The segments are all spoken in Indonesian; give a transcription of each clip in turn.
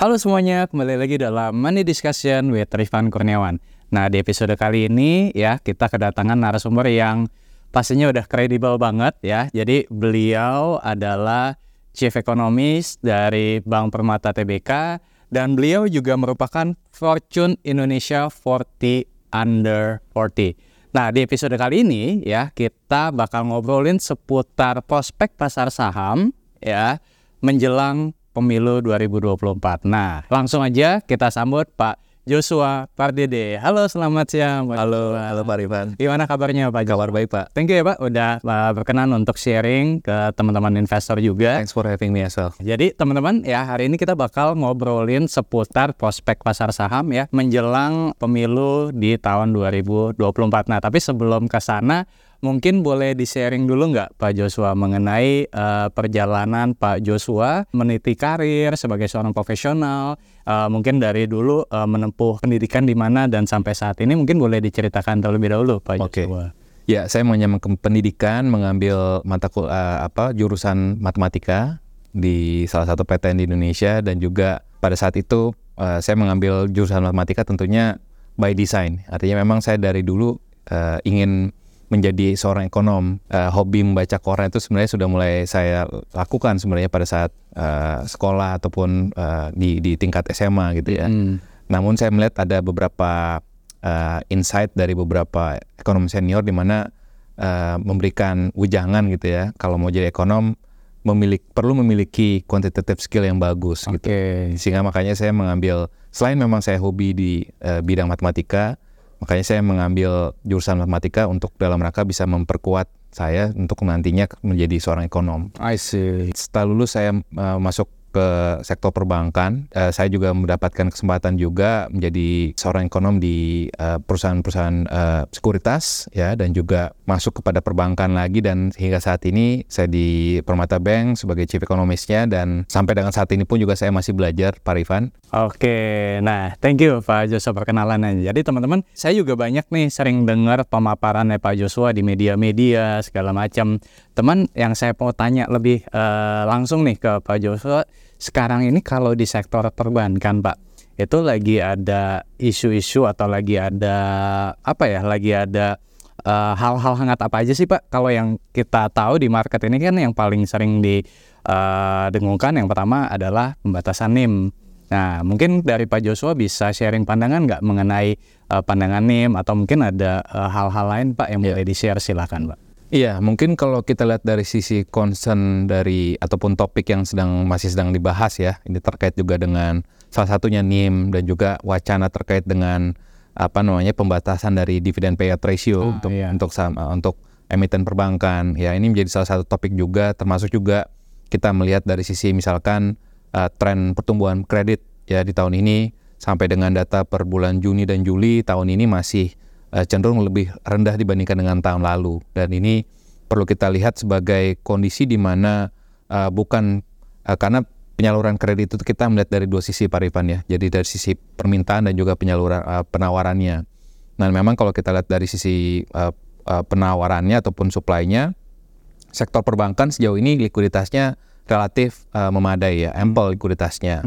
Halo semuanya, kembali lagi dalam Money Discussion with Rifan Kurniawan. Nah, di episode kali ini ya kita kedatangan narasumber yang pastinya udah kredibel banget ya. Jadi beliau adalah Chief Economist dari Bank Permata TBK dan beliau juga merupakan Fortune Indonesia 40 Under 40. Nah, di episode kali ini ya kita bakal ngobrolin seputar prospek pasar saham ya menjelang pemilu 2024. Nah, langsung aja kita sambut Pak Joshua Pardede. Halo, selamat siang. Pak Halo, Joshua. halo Pak Rifan. Gimana kabarnya Pak? Kabar baik Pak. Thank you ya Pak, udah uh, berkenan untuk sharing ke teman-teman investor juga. Thanks for having me as well. Jadi teman-teman ya hari ini kita bakal ngobrolin seputar prospek pasar saham ya menjelang pemilu di tahun 2024. Nah tapi sebelum ke sana mungkin boleh di-sharing dulu nggak Pak Joshua mengenai uh, perjalanan Pak Joshua meniti karir sebagai seorang profesional uh, mungkin dari dulu uh, menempuh pendidikan di mana dan sampai saat ini mungkin boleh diceritakan terlebih dahulu Pak Oke. Joshua. Ya, saya menyambung pendidikan, mengambil mata kul eh, apa jurusan matematika di salah satu PTN di Indonesia dan juga pada saat itu eh, saya mengambil jurusan matematika tentunya by design. Artinya memang saya dari dulu eh, ingin menjadi seorang ekonom. Eh, hobi membaca koran itu sebenarnya sudah mulai saya lakukan sebenarnya pada saat eh, sekolah ataupun eh, di di tingkat SMA gitu ya. Hmm. Namun saya melihat ada beberapa uh, insight dari beberapa ekonom senior di mana uh, memberikan ujangan gitu ya. Kalau mau jadi ekonom memiliki perlu memiliki quantitative skill yang bagus gitu. Oke. Sehingga makanya saya mengambil selain memang saya hobi di uh, bidang matematika, makanya saya mengambil jurusan matematika untuk dalam rangka bisa memperkuat saya untuk nantinya menjadi seorang ekonom. I see. Setelah lulus saya uh, masuk ke sektor perbankan. Eh, saya juga mendapatkan kesempatan juga menjadi seorang ekonom di eh, perusahaan-perusahaan eh, sekuritas ya dan juga masuk kepada perbankan lagi dan hingga saat ini saya di Permata Bank sebagai chief ekonomisnya dan sampai dengan saat ini pun juga saya masih belajar Pak Rifan. Oke, nah thank you Pak Joshua perkenalannya. Jadi teman-teman, saya juga banyak nih sering dengar pemaparannya Pak Joshua di media-media segala macam. Teman yang saya mau tanya lebih eh, langsung nih ke Pak Joshua, sekarang ini kalau di sektor perbankan Pak, itu lagi ada isu-isu atau lagi ada apa ya, lagi ada eh, hal-hal hangat apa aja sih Pak? Kalau yang kita tahu di market ini kan yang paling sering didengungkan yang pertama adalah pembatasan NIM. Nah, mungkin dari Pak Joshua bisa sharing pandangan nggak mengenai eh, pandangan NIM atau mungkin ada eh, hal-hal lain Pak yang Iya. boleh di-share silakan Pak. Iya, mungkin kalau kita lihat dari sisi concern dari ataupun topik yang sedang masih sedang dibahas ya, ini terkait juga dengan salah satunya NIM dan juga wacana terkait dengan apa namanya pembatasan dari dividen payout ratio Ah, untuk iya. untuk saham- eh, untuk emiten perbankan. Ya, ini menjadi salah satu topik juga termasuk juga kita melihat dari sisi misalkan eh, tren pertumbuhan kredit ya di tahun ini sampai dengan data per bulan Juni dan Juli tahun ini masih eh, cenderung lebih rendah dibandingkan dengan tahun lalu. Dan ini perlu kita lihat sebagai kondisi di mana eh, bukan eh, karena penyaluran kredit itu kita melihat dari dua sisi Pak Rifan ya. Jadi dari sisi permintaan dan juga penyaluran eh, penawarannya. Nah memang kalau kita lihat dari sisi eh, eh, penawarannya ataupun supply-nya sektor perbankan sejauh ini likuiditasnya relatif eh, memadai ya. Ample likuiditasnya.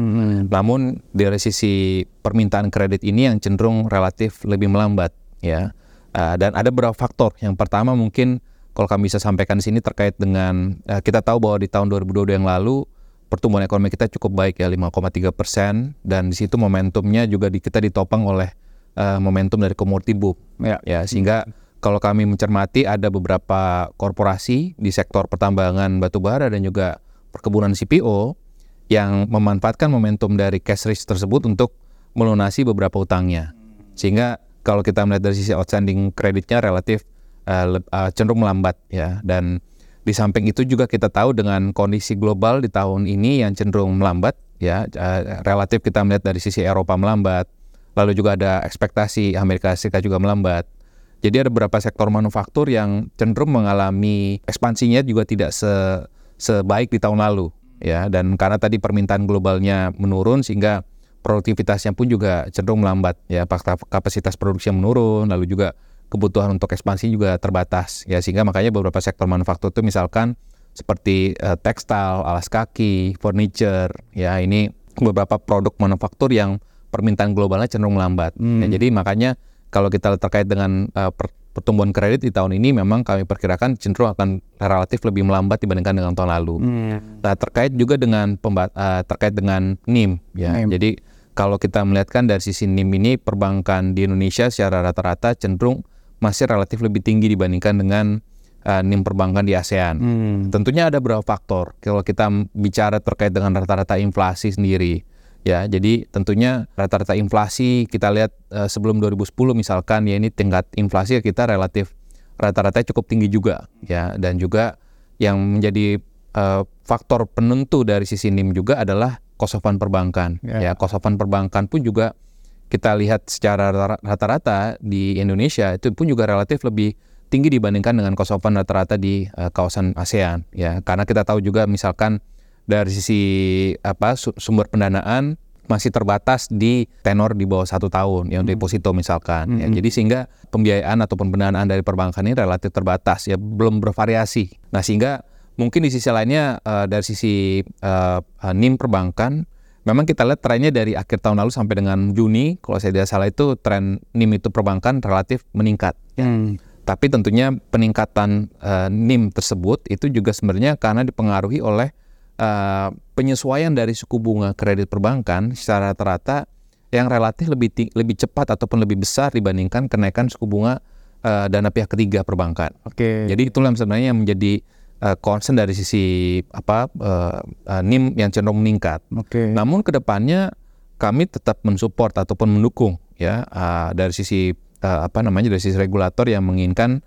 Namun dari sisi permintaan kredit ini yang cenderung relatif lebih melambat ya. Uh, dan ada beberapa faktor. Yang pertama mungkin kalau kami bisa sampaikan di sini terkait dengan uh, kita tahu bahwa di tahun 2022 yang lalu pertumbuhan ekonomi kita cukup baik ya 5,3 persen dan di situ momentumnya juga di, kita ditopang oleh uh, momentum dari commodity boom Ya. ya sehingga kalau kami mencermati ada beberapa korporasi di sektor pertambangan batubara dan juga perkebunan CPO yang memanfaatkan momentum dari cash rich tersebut untuk melunasi beberapa utangnya. Sehingga kalau kita melihat dari sisi outstanding kreditnya relatif uh, uh, cenderung melambat ya. Dan di samping itu juga kita tahu dengan kondisi global di tahun ini yang cenderung melambat ya uh, relatif kita melihat dari sisi Eropa melambat lalu juga ada ekspektasi Amerika Serikat juga melambat. Jadi ada beberapa sektor manufaktur yang cenderung mengalami ekspansinya juga tidak se sebaik di tahun lalu ya. Dan karena tadi permintaan globalnya menurun sehingga produktivitasnya pun juga cenderung melambat ya fakta kapasitas produksi yang menurun lalu juga kebutuhan untuk ekspansi juga terbatas ya sehingga makanya beberapa sektor manufaktur itu misalkan seperti eh, tekstil, alas kaki, furniture ya ini beberapa produk manufaktur yang permintaan globalnya cenderung melambat. Hmm. Ya, jadi makanya kalau kita terkait dengan uh, pertumbuhan kredit di tahun ini memang kami perkirakan cenderung akan relatif lebih melambat dibandingkan dengan tahun lalu. Hmm. Nah, terkait juga dengan uh, terkait dengan NIM ya. NIM. Jadi kalau kita melihatkan dari sisi NIM ini perbankan di Indonesia secara rata-rata cenderung masih relatif lebih tinggi dibandingkan dengan uh, NIM perbankan di ASEAN. Hmm. Tentunya ada beberapa faktor. Kalau kita bicara terkait dengan rata-rata inflasi sendiri, ya, jadi tentunya rata-rata inflasi kita lihat uh, sebelum 2010 misalkan ya ini tingkat inflasi kita relatif rata-rata cukup tinggi juga, ya, dan juga yang menjadi uh, faktor penentu dari sisi NIM juga adalah cost of fund perbankan. Ya. Ya, cost of fund perbankan pun juga kita lihat secara rata-rata di Indonesia itu pun juga relatif lebih tinggi dibandingkan dengan cost of fund rata-rata di uh, kawasan ASEAN ya karena kita tahu juga misalkan dari sisi apa su- sumber pendanaan masih terbatas di tenor di bawah satu tahun yang deposito misalkan ya Hmm. jadi sehingga pembiayaan ataupun pendanaan dari perbankan ini relatif terbatas ya belum bervariasi nah sehingga mungkin di sisi lainnya uh, dari sisi uh, uh, NIM perbankan memang kita lihat trennya dari akhir tahun lalu sampai dengan Juni kalau saya tidak salah itu tren NIM itu perbankan relatif meningkat Hmm. tapi tentunya peningkatan eh, NIM tersebut itu juga sebenarnya karena dipengaruhi oleh eh, penyesuaian dari suku bunga kredit perbankan secara rata-rata yang relatif lebih lebih cepat ataupun lebih besar dibandingkan kenaikan suku bunga eh, dana pihak ketiga perbankan. Oke. Jadi itulah sebenarnya yang menjadi eh, concern dari sisi apa eh, eh, NIM yang cenderung meningkat. Oke. Namun ke depannya kami tetap mensupport ataupun mendukung ya uh, dari sisi uh, apa namanya dari sisi regulator yang menginginkan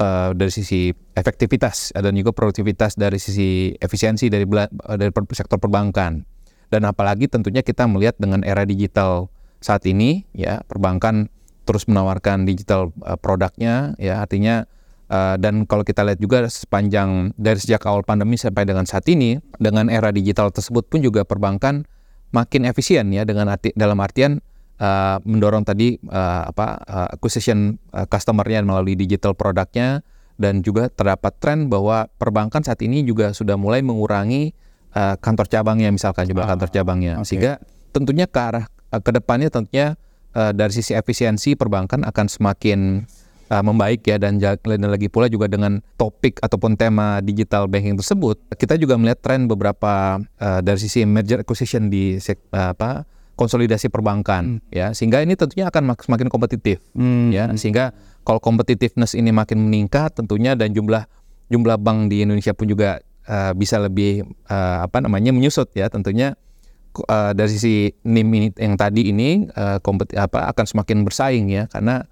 uh, dari sisi efektivitas dan juga produktivitas dari sisi efisiensi dari bela- uh, dari per- sektor perbankan dan apalagi tentunya kita melihat dengan era digital saat ini ya perbankan terus menawarkan digital uh, produknya ya artinya Uh, dan kalau kita lihat juga sepanjang dari sejak awal pandemi sampai dengan saat ini dengan era digital tersebut pun juga perbankan makin efisien ya dengan arti dalam artian uh, mendorong tadi uh, apa uh, acquisition uh, customernya melalui digital produknya dan juga terdapat tren bahwa perbankan saat ini juga sudah mulai mengurangi uh, kantor cabangnya misalkan juga Ah, kantor cabangnya oke. sehingga tentunya ke arah uh, ke depannya tentunya uh, dari sisi efisiensi perbankan akan semakin uh, membaik ya dan, dan lagi pula juga dengan topik ataupun tema digital banking tersebut kita juga melihat tren beberapa uh, dari sisi merger acquisition di uh, apa konsolidasi perbankan ya. Sehingga ini tentunya akan mak- semakin kompetitif Hmm. ya. Sehingga kalau competitiveness ini makin meningkat tentunya dan jumlah jumlah bank di Indonesia pun juga uh, bisa lebih uh, apa namanya menyusut ya. Tentunya uh, dari sisi NIM ini yang tadi ini uh, kompeti- apa akan semakin bersaing ya. Karena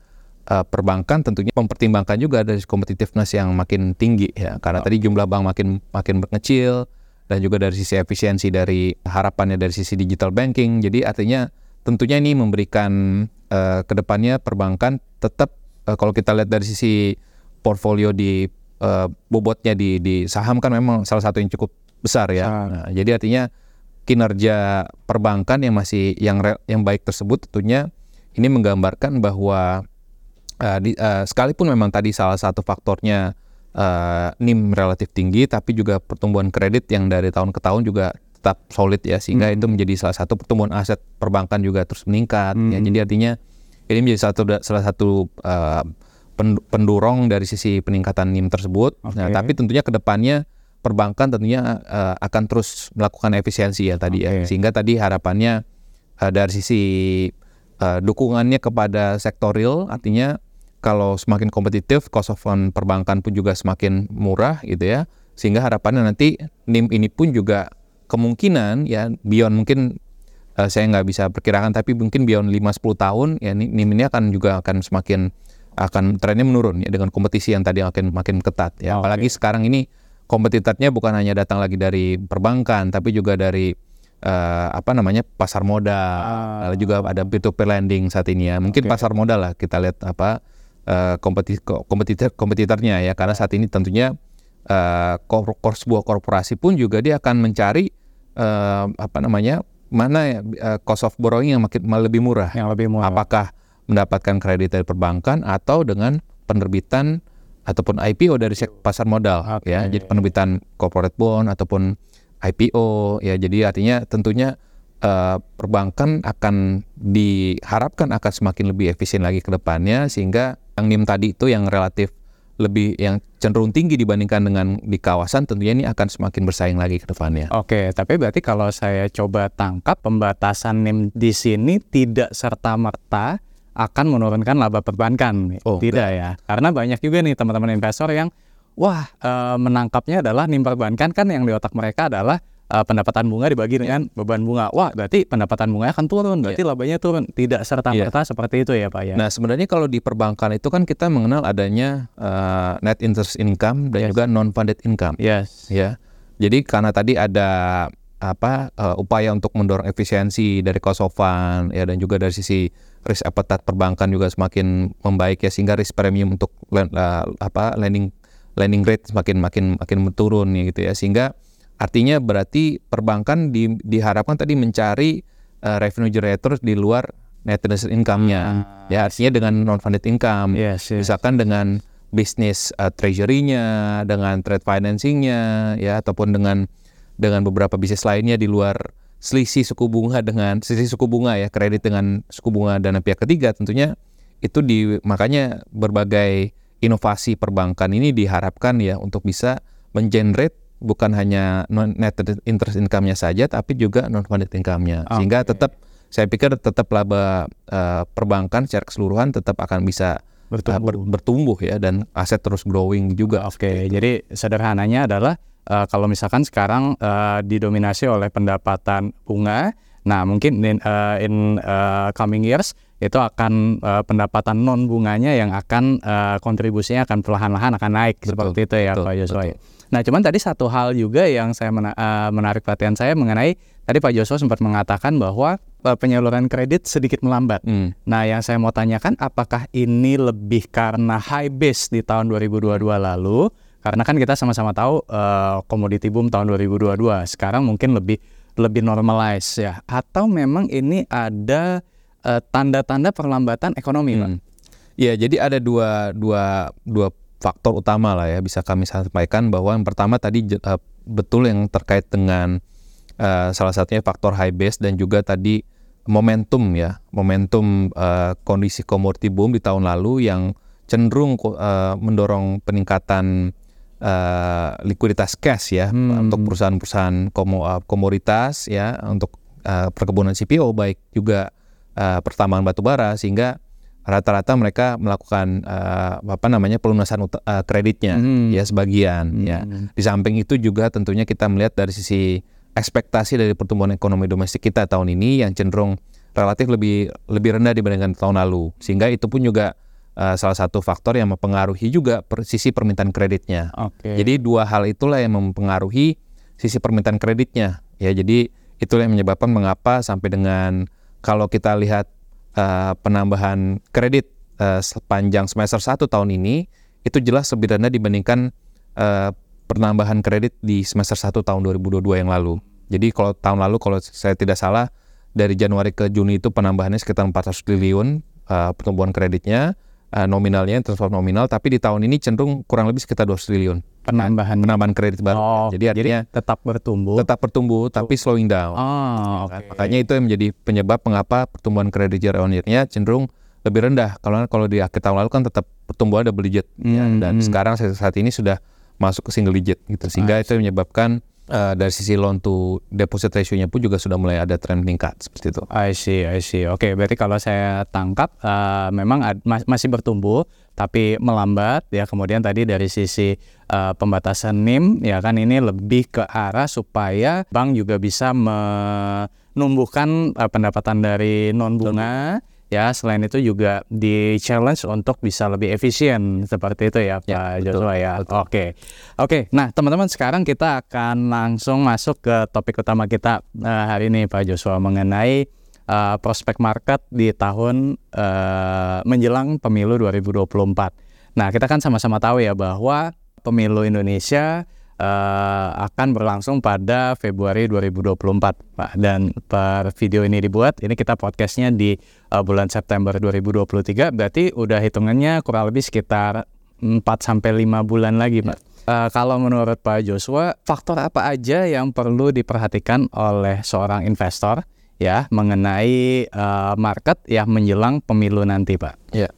uh, perbankan tentunya mempertimbangkan juga dari competitiveness yang makin tinggi ya. Karena tadi jumlah bank makin makin mengecil dan juga dari sisi efisiensi dari harapannya dari sisi digital banking. Jadi artinya tentunya ini memberikan uh, ke depannya perbankan tetap uh, kalau kita lihat dari sisi portfolio di uh, bobotnya di di saham kan memang salah satu yang cukup besar ya. Nah, jadi artinya kinerja perbankan yang masih yang yang baik tersebut tentunya ini menggambarkan bahwa uh, di, uh, sekalipun memang tadi salah satu faktornya uh, NIM relatif tinggi tapi juga pertumbuhan kredit yang dari tahun ke tahun juga tetap solid ya sehingga itu menjadi salah satu pertumbuhan aset perbankan juga terus meningkat ya Hmm. jadi artinya ini menjadi satu salah satu uh, pen- pendorong dari sisi peningkatan NIM tersebut nah Oke. tapi tentunya ke depannya perbankan tentunya uh, akan terus melakukan efisiensi ya tadi ya Oke. sehingga tadi harapannya uh, dari sisi uh, dukungannya kepada sektor real artinya kalau semakin kompetitif cost of fund perbankan pun juga semakin murah gitu ya sehingga harapannya nanti NIM ini pun juga kemungkinan ya beyond mungkin uh, saya nggak bisa perkirakan tapi mungkin beyond 5-10 tahun ya ni- NIM ini akan juga akan semakin akan trennya menurun ya dengan kompetisi yang tadi makin makin ketat ya Oke. apalagi sekarang ini kompetitornya bukan hanya datang lagi dari perbankan tapi juga dari eh, apa namanya pasar modal Ah. lalu juga ada peer to peer lending saat ini ya mungkin Oke. pasar modal lah kita lihat apa eh, kompeti ko- kompetitor kompetitornya ya karena saat ini tentunya eh, kor- kor- sebuah korporasi pun juga dia akan mencari eh, apa namanya mana eh, cost of borrowing yang makin lebih murah yang lebih murah. apakah mendapatkan kredit dari perbankan atau dengan penerbitan ataupun IPO dari pasar modal Oke. ya jadi penerbitan corporate bond ataupun IPO ya jadi artinya tentunya uh, perbankan akan diharapkan akan semakin lebih efisien lagi ke depannya sehingga yang NIM tadi itu yang relatif lebih yang cenderung tinggi dibandingkan dengan di kawasan tentunya ini akan semakin bersaing lagi ke depannya. Oke, tapi berarti kalau saya coba tangkap pembatasan NIM di sini tidak serta merta akan menurunkan laba perbankan. Oh, tidak enggak. ya. Karena banyak juga nih teman-teman investor yang wah e, menangkapnya adalah NIM perbankan kan yang di otak mereka adalah uh, pendapatan bunga dibagi iya. dengan beban bunga. Wah, berarti pendapatan bunga akan turun, berarti yeah. labanya turun. Tidak serta merta yeah. seperti itu ya, Pak ya. Nah, sebenarnya kalau di perbankan itu kan kita mengenal adanya uh, net interest income dan yes. juga non funded income. Yes. Ya. Jadi karena tadi ada apa uh, upaya untuk mendorong efisiensi dari cost of fund ya dan juga dari sisi risk appetite perbankan juga semakin membaik ya sehingga risk premium untuk uh, apa lending lending rate semakin makin makin menurun ya gitu ya sehingga Artinya berarti perbankan di, diharapkan tadi mencari uh, revenue generator di luar net interest income-nya. Hmm. Ya artinya dengan non funded income. Yes, yes. Misalkan dengan bisnis uh, treasury-nya, dengan trade financing-nya ya ataupun dengan dengan beberapa bisnis lainnya di luar selisih suku bunga dengan selisih suku bunga ya kredit dengan suku bunga dana pihak ketiga tentunya itu di makanya berbagai inovasi perbankan ini diharapkan ya untuk bisa mengenerate bukan hanya non net interest income-nya saja tapi juga non funded income-nya okay. sehingga tetap saya pikir tetap laba uh, perbankan secara keseluruhan tetap akan bisa eh, bertumbuh. Uh, ber, bertumbuh ya dan aset terus growing juga. Oke, okay. jadi sederhananya adalah uh, kalau misalkan sekarang uh, didominasi oleh pendapatan bunga, nah mungkin in, uh, in uh, coming years itu akan uh, pendapatan non bunganya yang akan uh, kontribusinya akan perlahan-lahan akan naik betul, seperti itu ya betul, Pak Yosua. Nah, cuman tadi satu hal juga yang saya mena uh, menarik perhatian saya mengenai tadi Pak Joshua sempat mengatakan bahwa uh, penyaluran kredit sedikit melambat. Hmm. Nah, yang saya mau tanyakan apakah ini lebih karena high base di tahun 2022 lalu? Karena kan kita sama-sama tahu uh, komoditi boom tahun 2022. Sekarang mungkin lebih lebih normalize ya. Atau memang ini ada tanda-tanda uh, perlambatan ekonomi, hmm. Pak? Ya, jadi ada dua dua dua faktor utama lah ya bisa kami sampaikan bahwa yang pertama tadi uh, betul yang terkait dengan uh, salah satunya faktor high base dan juga tadi momentum ya momentum uh, kondisi komoditi boom di tahun lalu yang cenderung uh, mendorong peningkatan uh, likuiditas cash ya hmm. untuk perusahaan-perusahaan komoditas ya untuk uh, perkebunan CPO baik juga uh, pertambangan batubara sehingga rata-rata mereka melakukan uh, apa namanya pelunasan uh, kreditnya hmm. ya sebagian hmm. ya. Di samping itu juga tentunya kita melihat dari sisi ekspektasi dari pertumbuhan ekonomi domestik kita tahun ini yang cenderung relatif lebih lebih rendah dibandingkan tahun lalu. Sehingga itu pun juga uh, salah satu faktor yang mempengaruhi juga per, sisi permintaan kreditnya. Okay. Jadi dua hal itulah yang mempengaruhi sisi permintaan kreditnya. Ya, jadi itulah yang menyebabkan mengapa sampai dengan kalau kita lihat uh, penambahan kredit uh, sepanjang semester 1 tahun ini itu jelas lebih rendah dibandingkan uh, penambahan kredit di semester 1 tahun 2022 yang lalu. Jadi kalau tahun lalu kalau saya tidak salah dari Januari ke Juni itu penambahannya sekitar 400 triliun uh, pertumbuhan kreditnya uh, nominalnya transform nominal tapi di tahun ini cenderung kurang lebih sekitar 200 triliun penambahan penambahan kredit baru. Oh, jadi artinya jadi tetap bertumbuh. Tetap bertumbuh tapi slowing down. Oh, okay. Makanya itu yang menjadi penyebab mengapa pertumbuhan kredit year on year-nya cenderung lebih rendah. Kalau kalau di akhir tahun lalu kan tetap pertumbuhan double digit hmm, ya. dan hmm. sekarang saat ini sudah masuk ke single digit gitu. Sehingga ah, itu menyebabkan uh, dari sisi loan to deposit ratio-nya pun juga sudah mulai ada tren meningkat seperti itu. I see, I see. Oke, okay, berarti kalau saya tangkap uh, memang ad, mas, masih bertumbuh tapi melambat ya. Kemudian tadi dari sisi uh, pembatasan NIM ya kan ini lebih ke arah supaya bank juga bisa menumbuhkan uh, pendapatan dari non bunga ya selain itu juga di challenge untuk bisa lebih efisien seperti itu ya, ya Pak Joshua ya. oke. Oke okay. okay, nah teman-teman sekarang kita akan langsung masuk ke topik utama kita uh, hari ini Pak Joshua mengenai uh, prospek market di tahun uh, menjelang pemilu 2024 nah kita kan sama-sama tahu ya bahwa pemilu Indonesia uh, akan berlangsung pada Februari 2024 Pak dan per video ini dibuat ini kita podcastnya di uh, bulan September 2023 berarti udah hitungannya kurang lebih sekitar 4 sampai 5 bulan lagi Pak. Uh, kalau menurut Pak Joshua, faktor apa aja yang perlu diperhatikan oleh seorang investor ya mengenai uh, market ya menjelang pemilu nanti, Pak. Ya,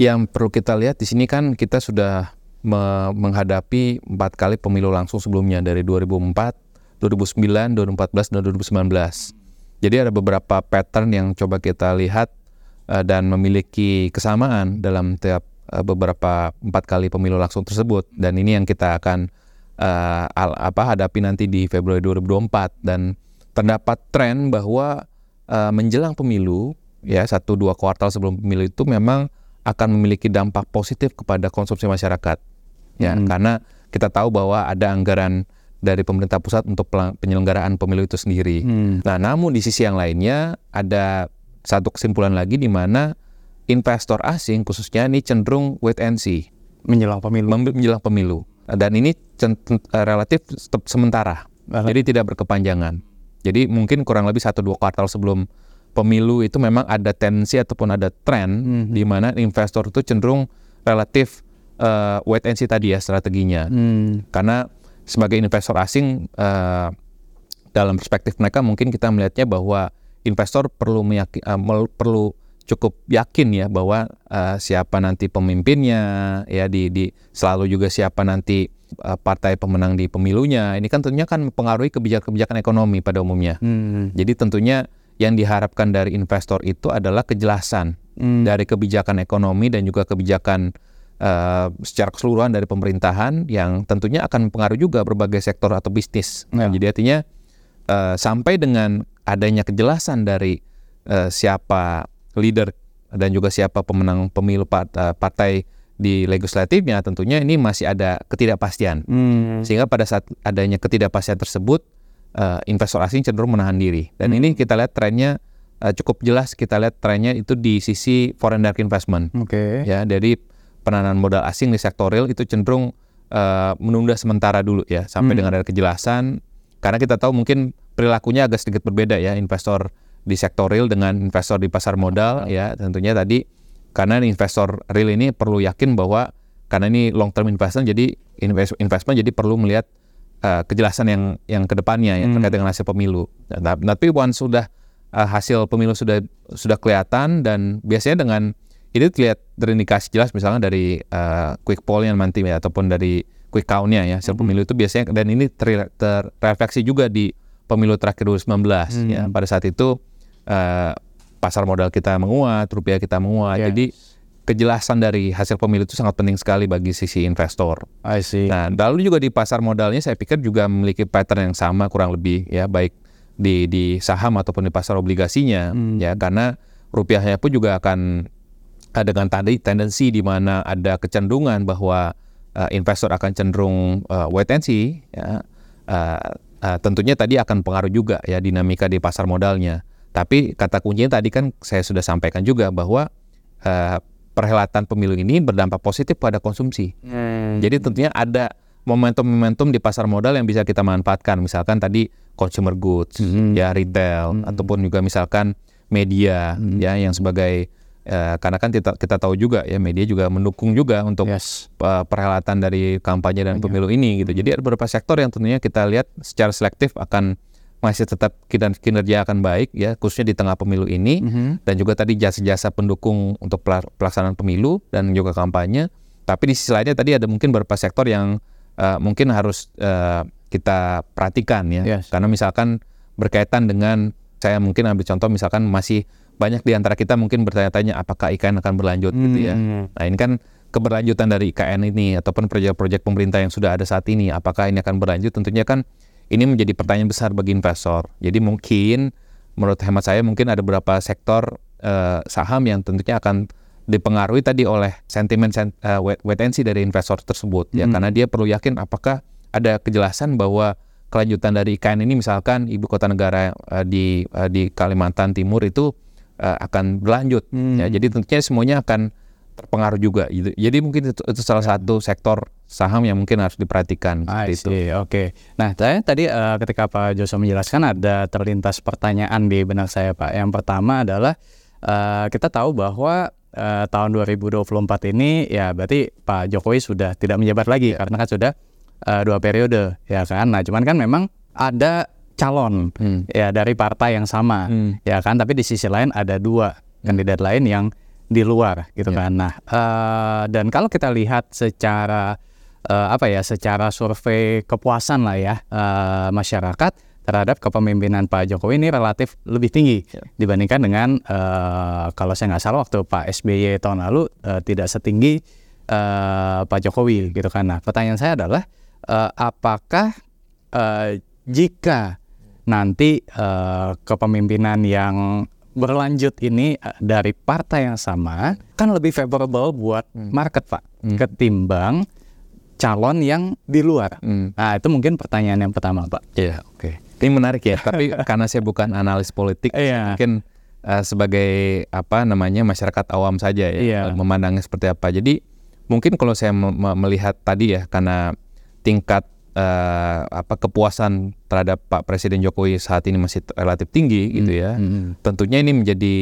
yang perlu kita lihat di sini kan kita sudah me menghadapi empat kali pemilu langsung sebelumnya dari 2004, 2009, 2014, dan 2019. Jadi ada beberapa pattern yang coba kita lihat uh, dan memiliki kesamaan dalam tiap uh, beberapa empat kali pemilu langsung tersebut. Dan ini yang kita akan uh, al, apa hadapi nanti di Februari 2024 dan terdapat tren bahwa uh, menjelang pemilu ya satu dua kuartal sebelum pemilu itu memang akan memiliki dampak positif kepada konsumsi masyarakat ya hmm. karena kita tahu bahwa ada anggaran dari pemerintah pusat untuk penyelenggaraan pemilu itu sendiri. Hmm. Nah, namun di sisi yang lainnya ada satu kesimpulan lagi di mana investor asing khususnya ini cenderung wait and see menjelang pemilu. Menjelang pemilu. Dan ini relatif sementara. Jadi tidak berkepanjangan. Jadi mungkin kurang lebih satu dua kuartal sebelum pemilu itu memang ada tendensi ataupun ada tren hmm. di mana investor itu cenderung relatif uh, wait and see tadi ya strateginya. Hmm. Karena sebagai investor asing uh, dalam perspektif mereka mungkin kita melihatnya bahwa investor perlu meyakin, uh, perlu cukup yakin ya bahwa uh, siapa nanti pemimpinnya ya di, di selalu juga siapa nanti uh, partai pemenang di pemilunya ini kan tentunya kan mempengaruhi kebijakan-kebijakan ekonomi pada umumnya. Hmm. Jadi tentunya yang diharapkan dari investor itu adalah kejelasan hmm. dari kebijakan ekonomi dan juga kebijakan uh, secara keseluruhan dari pemerintahan yang tentunya akan mempengaruhi juga berbagai sektor atau bisnis. Ya. Jadi artinya uh, sampai dengan adanya kejelasan dari uh, siapa leader dan juga siapa pemenang pemilu eh, partai di legislatifnya tentunya ini masih ada ketidakpastian hmm. sehingga pada saat adanya ketidakpastian tersebut uh, investor asing cenderung menahan diri dan hmm. ini kita lihat trennya uh, cukup jelas kita lihat trennya itu di sisi foreign direct investment okay. ya dari penanaman modal asing di sektor real itu cenderung uh, menunda sementara dulu ya sampai hmm. dengan ada kejelasan karena kita tahu mungkin perilakunya agak sedikit berbeda ya investor di sektor real dengan investor di pasar modal ya tentunya tadi karena investor real ini perlu yakin bahwa karena ini long term investment jadi investment jadi perlu melihat uh, kejelasan yang yang ke depannya ya hmm. terkait dengan hasil pemilu. Nah, tapi once sudah uh, hasil pemilu sudah sudah kelihatan dan biasanya dengan itu terlihat terindikasi jelas misalnya dari uh, quick poll yang nanti ya ataupun dari quick count-nya ya hasil hmm. pemilu itu biasanya dan ini ter, terrefleksi juga di pemilu terakhir 2019 hmm. ya pada saat itu uh, pasar modal kita menguat, rupiah kita menguat. Yes. Jadi kejelasan dari hasil pemilu itu sangat penting sekali bagi sisi investor. I see. Nah, lalu juga di pasar modalnya saya pikir juga memiliki pattern yang sama kurang lebih ya baik di di saham ataupun di pasar obligasinya hmm. ya karena rupiahnya pun juga akan dengan tadi tendensi di mana ada kecenderungan bahwa uh, investor akan cenderung uh, wait and see ya. Uh, uh, tentunya tadi akan pengaruh juga ya dinamika di pasar modalnya. Tapi kata kuncinya tadi kan saya sudah sampaikan juga bahwa uh, perhelatan pemilu ini berdampak positif pada konsumsi. Hmm. Jadi tentunya ada momentum-momentum di pasar modal yang bisa kita manfaatkan. Misalkan tadi consumer goods, hmm. ya retail, hmm. ataupun juga misalkan media, hmm. ya yang sebagai uh, karena kan kita kita tahu juga ya media juga mendukung juga untuk yes. uh, perhelatan dari kampanye dan pemilu ini gitu. Jadi ada beberapa sektor yang tentunya kita lihat secara selektif akan masih tetap kinerja akan baik ya khususnya di tengah pemilu ini mm -hmm. dan juga tadi jasa-jasa pendukung untuk pelaksanaan pemilu dan juga kampanye tapi di sisi lainnya tadi ada mungkin beberapa sektor yang uh, mungkin harus uh, kita perhatikan ya yes. karena misalkan berkaitan dengan saya mungkin ambil contoh misalkan masih banyak di antara kita mungkin bertanya-tanya apakah IKN akan berlanjut mm -hmm. gitu ya nah ini kan keberlanjutan dari IKN ini ataupun proyek-proyek pemerintah yang sudah ada saat ini apakah ini akan berlanjut tentunya kan ini menjadi pertanyaan besar bagi investor. Jadi mungkin menurut hemat saya mungkin ada beberapa sektor uh, saham yang tentunya akan dipengaruhi tadi oleh sentimen uh, wait, wait and see dari investor tersebut ya. hmm. ya karena dia perlu yakin apakah ada kejelasan bahwa kelanjutan dari IKN ini misalkan ibu kota negara uh, di uh, di Kalimantan Timur itu uh, akan berlanjut hmm. ya. Jadi tentunya semuanya akan terpengaruh juga gitu. Jadi mungkin itu, itu salah satu sektor saham yang mungkin harus diperhatikan itu. Oke. Okay. Nah, saya tadi uh, ketika Pak Joso menjelaskan ada terlintas pertanyaan di benak saya, Pak. Yang pertama adalah uh, kita tahu bahwa uh, tahun 2024 ini ya berarti Pak Jokowi sudah tidak menjabat lagi yeah. karena kan sudah uh, dua periode ya kan. Nah, cuman kan memang ada calon Hmm. ya dari partai yang sama Hmm. ya kan tapi di sisi lain ada dua kandidat lain yang di luar gitu Ya. kan nah eh, dan kalau kita lihat secara eh, apa ya secara survei kepuasan lah ya eh, masyarakat terhadap kepemimpinan Pak Jokowi ini relatif lebih tinggi Ya. dibandingkan dengan eh, kalau saya nggak salah waktu Pak SBY tahun lalu eh, tidak setinggi eh, Pak Jokowi gitu kan. Nah pertanyaan saya adalah eh, apakah eh, jika nanti eh, kepemimpinan yang berlanjut ini dari partai yang sama kan lebih favorable buat market pak ketimbang calon yang di luar. Hmm. Nah itu mungkin pertanyaan yang pertama pak. Iya, oke. Ini menarik ya. Tapi karena saya bukan analis politik, Iya. mungkin eh, sebagai apa namanya masyarakat awam saja ya Iya. eh, memandangnya seperti apa. Jadi mungkin kalau saya me- me- melihat tadi ya karena tingkat eh, apa kepuasan terhadap Pak Presiden Jokowi saat ini masih relatif tinggi gitu ya. Hmm. Tentunya ini menjadi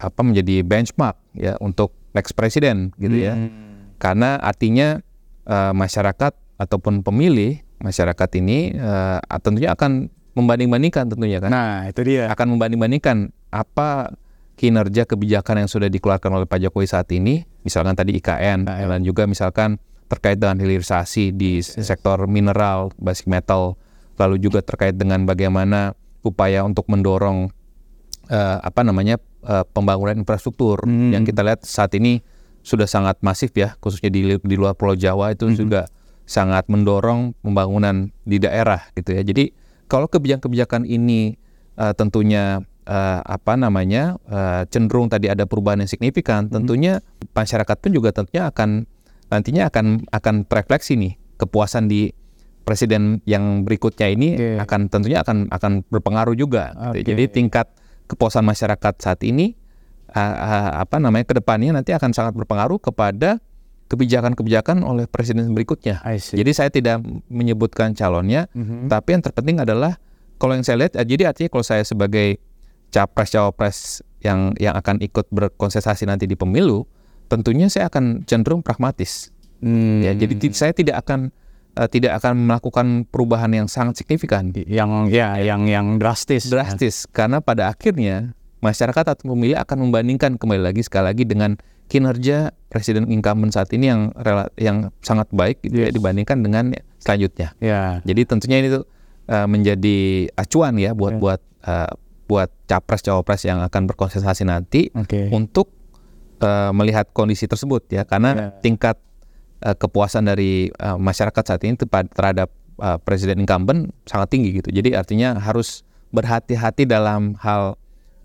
apa menjadi benchmark ya untuk next presiden gitu ya. Hmm. Karena artinya eh, masyarakat ataupun pemilih masyarakat ini eh, tentunya akan membanding-bandingkan tentunya kan Nah itu dia. akan membanding-bandingkan apa kinerja kebijakan yang sudah dikeluarkan oleh Pak Jokowi saat ini misalkan tadi IKN IKN. dan juga misalkan terkait dengan hilirisasi di sektor mineral basic metal lalu juga terkait dengan bagaimana upaya untuk mendorong eh, apa namanya eh, pembangunan infrastruktur Hmm. yang kita lihat saat ini sudah sangat masif ya khususnya di di luar Pulau Jawa itu juga sangat mendorong pembangunan di daerah gitu ya. Jadi kalau kebijakan-kebijakan ini eh, tentunya eh, apa namanya eh, cenderung tadi ada perubahan yang signifikan, tentunya masyarakat pun juga tentunya akan nantinya akan akan terefleksi nih kepuasan di presiden yang berikutnya ini Oke. akan tentunya akan akan berpengaruh juga. gitu. Oke. Jadi tingkat kepuasan masyarakat saat ini uh, uh, apa namanya ke depannya nanti akan sangat berpengaruh kepada kebijakan-kebijakan oleh presiden berikutnya. Jadi saya tidak menyebutkan calonnya, Mhm. tapi yang terpenting adalah kalau yang saya lihat, eh, jadi artinya kalau saya sebagai capres cawapres yang yang akan ikut berkonsentrasi nanti di pemilu, tentunya saya akan cenderung pragmatis. Hmm. Ya, jadi saya tidak akan eh, tidak akan melakukan perubahan yang sangat signifikan, yang ya yang yang drastis. drastis, karena pada akhirnya masyarakat atau pemilih akan membandingkan kembali lagi sekali lagi dengan kinerja presiden incumbent saat ini yang rela- yang sangat baik gitu ya Yes. dibandingkan dengan selanjutnya. Ya. Jadi tentunya ini tuh eh, menjadi acuan ya buat Ya. buat eh, buat capres cawapres yang akan berkonsentrasi nanti Oke. untuk eh, melihat kondisi tersebut ya karena Ya. tingkat eh, kepuasan dari eh, masyarakat saat ini terhadap eh, presiden incumbent sangat tinggi gitu. Jadi artinya harus berhati-hati dalam hal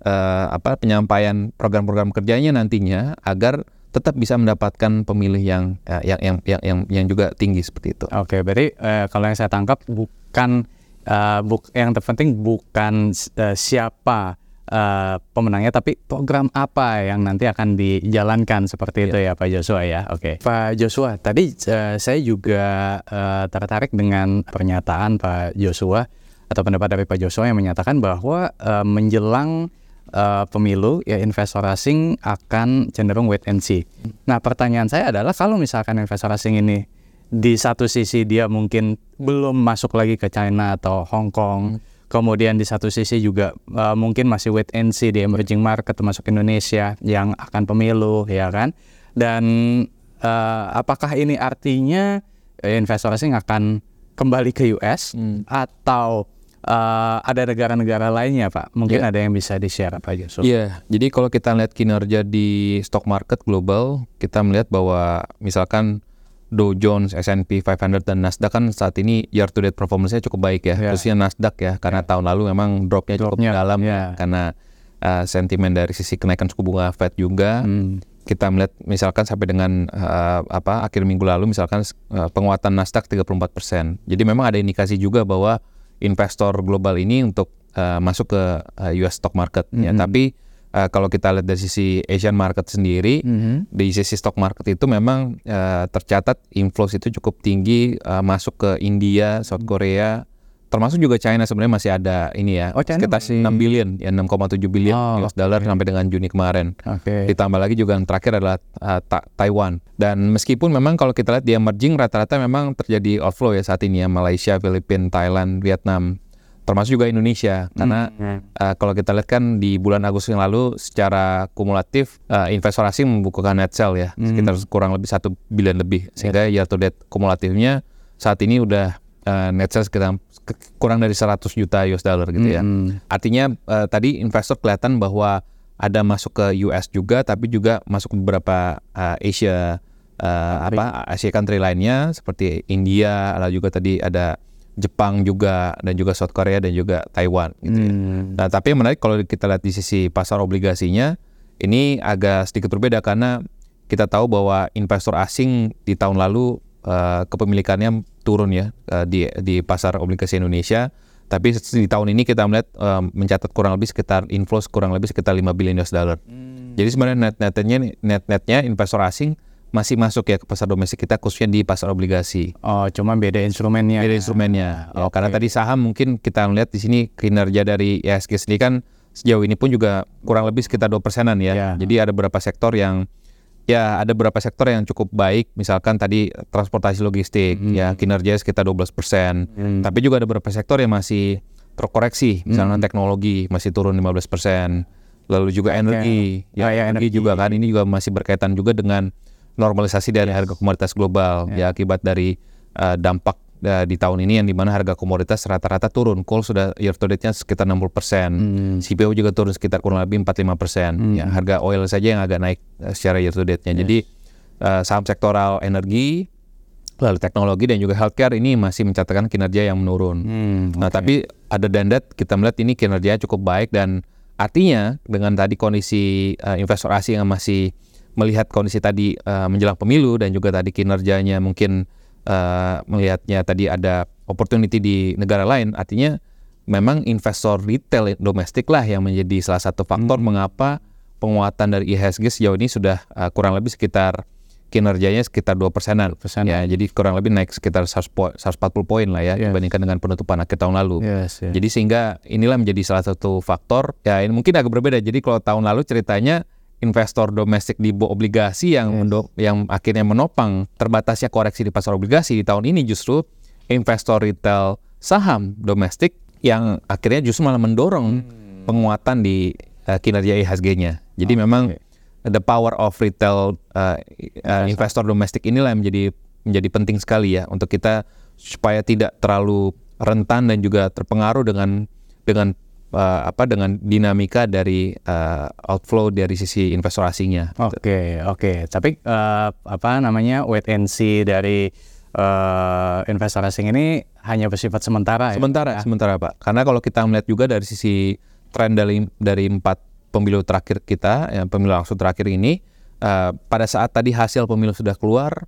eh, apa penyampaian program-program kerjanya nantinya agar tetap bisa mendapatkan pemilih yang eh, yang yang yang yang, yang juga tinggi seperti itu. Oke, berarti eh, kalau yang saya tangkap bukan eh, buk, yang terpenting bukan eh, siapa eh, pemenangnya, tapi program apa yang nanti akan dijalankan seperti itu ya Pak Joshua ya. Oke, Pak Joshua, tadi eh, saya juga eh, tertarik dengan pernyataan Pak Joshua atau pendapat dari Pak Joshua yang menyatakan bahwa eh, menjelang eh, pemilu ya investor asing akan cenderung wait and see. Nah pertanyaan saya adalah kalau misalkan investor asing ini di satu sisi dia mungkin belum masuk lagi ke China atau Hong Kong, kemudian di satu sisi juga eh, mungkin masih wait and see di emerging market termasuk Indonesia yang akan pemilu ya kan? Dan eh, apakah ini artinya investor asing akan kembali ke US atau eh, ada negara-negara lainnya Pak? Mungkin Ya. ada yang bisa di-share Pak Yusuf. Iya, jadi kalau kita lihat kinerja di stock market global, kita melihat bahwa misalkan Dow Jones, S&P 500 dan Nasdaq kan saat ini year to date performance-nya cukup baik ya, Ya. khususnya Nasdaq ya, karena tahun lalu memang drop-nya cukup Drop-nya, dalam ya. karena uh, sentimen dari sisi kenaikan suku bunga Fed juga. Hmm. Kita melihat misalkan sampai dengan uh, apa akhir minggu lalu misalkan uh, penguatan Nasdaq 34%. Jadi memang ada indikasi juga bahwa investor global ini untuk uh, masuk ke uh, US stock market ya. Mhm. Tapi uh, kalau kita lihat dari sisi Asian market sendiri Mhm. di sisi stock market itu memang uh, tercatat inflows itu cukup tinggi uh, masuk ke India, South Korea, termasuk juga China sebenarnya masih ada ini ya Oh, China sekitar masih- 6 billion ya 6,7 billion Oh, US dollar sampai dengan Juni kemarin. Oke. Ditambah lagi juga yang terakhir adalah uh, Ta- Taiwan. Dan meskipun memang kalau kita lihat di emerging rata-rata memang terjadi outflow ya saat ini ya Malaysia, Filipina, Thailand, Vietnam. termasuk juga Indonesia karena Hmm. uh, kalau kita lihat kan di bulan Agustus yang lalu secara kumulatif uh, investor asing membukukan net sell ya Hmm. sekitar kurang lebih satu bilion lebih sehingga year to date kumulatifnya saat ini udah uh, net sell sekitar ke- kurang dari 100 juta US dollar gitu ya. Hmm. Artinya uh, tadi investor kelihatan bahwa ada masuk ke US juga tapi juga masuk ke beberapa uh, Asia uh, apa Asia country lainnya seperti India lalu juga tadi ada Jepang juga dan juga South Korea dan juga Taiwan gitu ya. Hmm. Nah, tapi yang menarik kalau kita lihat di sisi pasar obligasinya ini agak sedikit berbeda karena kita tahu bahwa investor asing di tahun lalu eh, kepemilikannya turun ya eh, di di pasar obligasi Indonesia. Tapi di tahun ini kita melihat eh, mencatat kurang lebih sekitar inflows kurang lebih sekitar 5 billion US dollar. Jadi sebenarnya net netnya net netnya investor asing masih masuk ya ke pasar domestik kita khususnya di pasar obligasi. Oh, cuma beda instrumennya. Beda instrumennya. Ya, Oke. Karena tadi saham mungkin kita melihat di sini kinerja dari IHSG sendiri kan sejauh ini pun juga kurang lebih sekitar dua persenan ya. Ya. Jadi ada beberapa sektor yang ya ada beberapa sektor yang cukup baik. Misalkan tadi transportasi logistik ya kinerjanya sekitar 12 persen. Hmm. Tapi juga ada beberapa sektor yang masih terkoreksi. Misalnya teknologi masih turun 15 persen. Lalu juga energi, Oh, ya, energi energi. juga kan ini juga masih berkaitan juga dengan normalisasi dari harga komoditas global ya akibat dari uh, dampak di tahun ini yang di mana harga komoditas rata-rata turun. Coal sudah year to date-nya sekitar 60 persen, Hmm. CPO juga turun sekitar kurang lebih 45 persen. Ya harga oil saja yang agak naik uh, secara year to date-nya. Jadi uh, saham sektoral energi, lalu teknologi dan juga healthcare ini masih mencatatkan kinerja yang menurun. Hmm. Nah, tapi ada dandat kita melihat ini kinerjanya cukup baik dan artinya dengan tadi kondisi uh, investor asing yang masih melihat kondisi tadi uh, menjelang pemilu dan juga tadi kinerjanya mungkin uh, melihatnya tadi ada opportunity di negara lain, artinya memang investor retail domestik lah yang menjadi salah satu faktor mengapa penguatan dari IHSG sejauh ini sudah uh, kurang lebih sekitar kinerjanya sekitar 2 persenan. Ya, jadi kurang lebih naik sekitar 100 po- 140 poin lah ya Yes. dibandingkan dengan penutupan akhir tahun lalu. Yes, yes. Jadi sehingga inilah menjadi salah satu faktor ya ini mungkin agak berbeda. Jadi kalau tahun lalu ceritanya investor domestik di bo- obligasi yang mendo- yang akhirnya menopang terbatasnya koreksi di pasar obligasi di tahun ini justru investor retail saham domestik yang akhirnya justru malah mendorong penguatan di uh, kinerja IHSG-nya. Jadi memang the power of retail uh, uh, investor domestik inilah yang menjadi menjadi penting sekali ya untuk kita supaya tidak terlalu rentan dan juga terpengaruh dengan dengan uh, apa dengan dinamika dari uh, outflow dari sisi investor asingnya. Oke, oke. Tapi eh, apa namanya wait and see dari eh, investor asing ini hanya bersifat sementara ya? Sementara, sementara Pak. Karena kalau kita melihat juga dari sisi tren dari dari empat pemilu terakhir kita, yang pemilu langsung terakhir ini, eh, pada saat tadi hasil pemilu sudah keluar,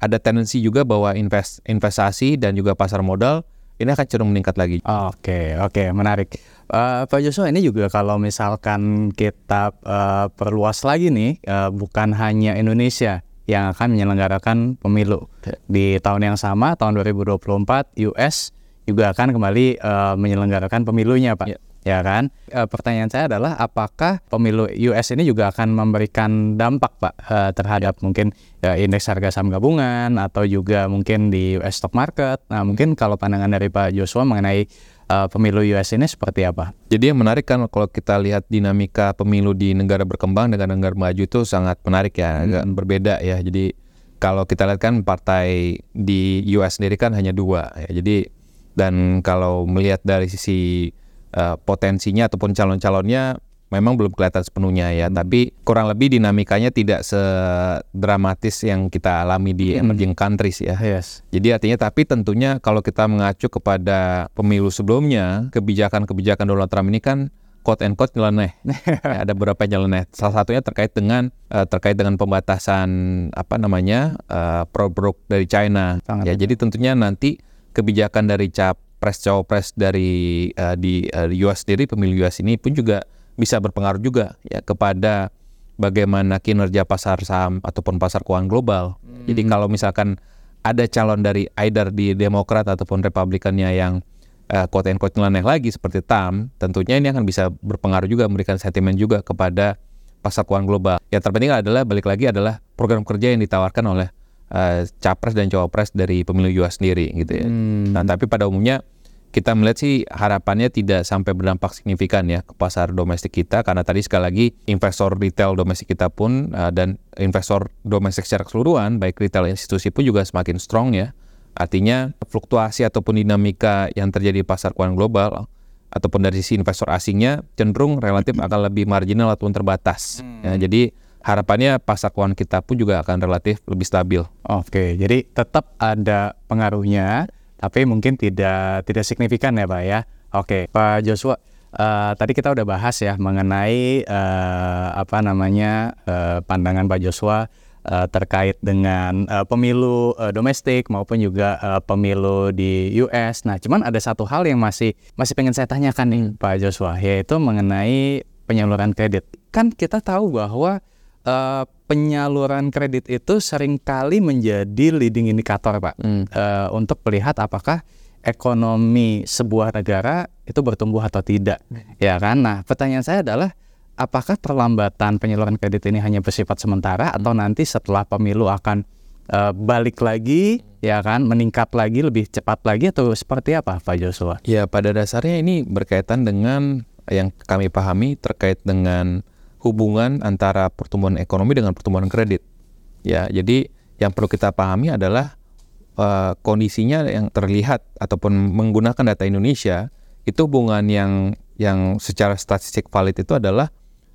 ada tendensi juga bahwa invest, investasi dan juga pasar modal ini akan cenderung meningkat lagi. Oke, oke, menarik. Eh, Pak Joshua, ini juga kalau misalkan kita eh, perluas lagi nih, eh, bukan hanya Indonesia yang akan menyelenggarakan pemilu di tahun yang sama, tahun 2024, US juga akan kembali eh, menyelenggarakan pemilunya, Pak. Ya. Ya kan? Eh, pertanyaan saya adalah apakah pemilu US ini juga akan memberikan dampak, Pak, eh, terhadap mungkin ya, indeks harga saham gabungan atau juga mungkin di US stock market. Nah, mungkin kalau pandangan dari Pak Joshua mengenai eh, pemilu US ini seperti apa? Jadi yang menarik kan kalau kita lihat dinamika pemilu di negara berkembang dengan negara maju itu sangat menarik ya, agak berbeda ya. Jadi kalau kita lihat kan partai di US sendiri kan hanya dua ya. Jadi dan kalau melihat dari sisi eh, potensinya ataupun calon-calonnya memang belum kelihatan sepenuhnya ya, tapi kurang lebih dinamikanya tidak sedramatis yang kita alami di emerging countries ya. Yes. Jadi artinya tapi tentunya kalau kita mengacu kepada pemilu sebelumnya, kebijakan-kebijakan Donald Trump ini kan quote and quote nyeleneh. Ya, ada beberapa yang nyeleneh. Salah satunya terkait dengan eh, terkait dengan pembatasan apa namanya eh, produk dari China. Sangat ya, jadi tentunya nanti kebijakan dari capres cawapres dari eh, di eh, US sendiri pemilu US ini pun juga bisa berpengaruh juga ya kepada bagaimana kinerja pasar saham ataupun pasar keuangan global. Jadi kalau misalkan ada calon dari either di Demokrat ataupun Republikannya yang uh, quote and quote nyeleneh lagi seperti Trump, tentunya ini akan bisa berpengaruh juga memberikan sentimen juga kepada pasar keuangan global. Yang terpenting adalah balik lagi adalah program kerja yang ditawarkan oleh uh, capres dan cawapres dari pemilu US sendiri gitu ya. Hmm. Nah, tapi pada umumnya kita melihat sih harapannya tidak sampai berdampak signifikan ya ke pasar domestik kita karena tadi sekali lagi investor retail domestik kita pun uh, dan investor domestik secara keseluruhan baik retail institusi pun juga semakin strong ya. Artinya fluktuasi ataupun dinamika yang terjadi di pasar keuangan global ataupun dari sisi investor asingnya cenderung relatif akan lebih marginal ataupun terbatas. Hmm. Ya, jadi harapannya pasar keuangan kita pun juga akan relatif lebih stabil. Oke, jadi tetap ada pengaruhnya tapi mungkin tidak tidak signifikan ya Pak ya. Oke, Pak Joshua, uh, tadi kita udah bahas ya mengenai uh, apa namanya uh, pandangan Pak Joshua uh, terkait dengan uh, pemilu uh, domestik maupun juga uh, pemilu di US. Nah, cuman ada satu hal yang masih masih pengen saya tanyakan nih Pak Joshua, yaitu mengenai penyaluran kredit. Kan kita tahu bahwa uh, penyaluran kredit itu sering kali menjadi leading indikator, Pak, hmm. uh, untuk melihat apakah ekonomi sebuah negara itu bertumbuh atau tidak, hmm. ya kan? Nah, pertanyaan saya adalah apakah perlambatan penyaluran kredit ini hanya bersifat sementara hmm. atau nanti setelah pemilu akan uh, balik lagi, ya kan, meningkat lagi, lebih cepat lagi atau seperti apa, Pak Joshua? Ya, pada dasarnya ini berkaitan dengan yang kami pahami terkait dengan hubungan antara pertumbuhan ekonomi dengan pertumbuhan kredit. Ya, jadi yang perlu kita pahami adalah uh, kondisinya yang terlihat ataupun menggunakan data Indonesia itu hubungan yang yang secara statistik valid itu adalah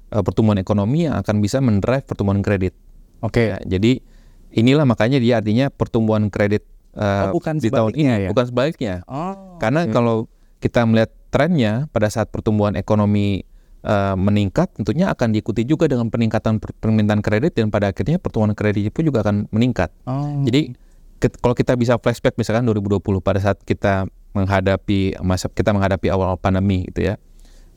uh, pertumbuhan ekonomi yang akan bisa mendrive pertumbuhan kredit. Oke. Okay. Ya, jadi inilah makanya dia artinya pertumbuhan kredit uh, oh, bukan di tahun ini ya? bukan sebaliknya. Oh, Karena okay. kalau kita melihat trennya pada saat pertumbuhan ekonomi uh, meningkat, tentunya akan diikuti juga dengan peningkatan permintaan kredit dan pada akhirnya pertumbuhan kredit itu juga akan meningkat. Oh. Jadi kalau kita bisa flashback misalkan 2020 pada saat kita menghadapi masa kita menghadapi awal pandemi gitu ya.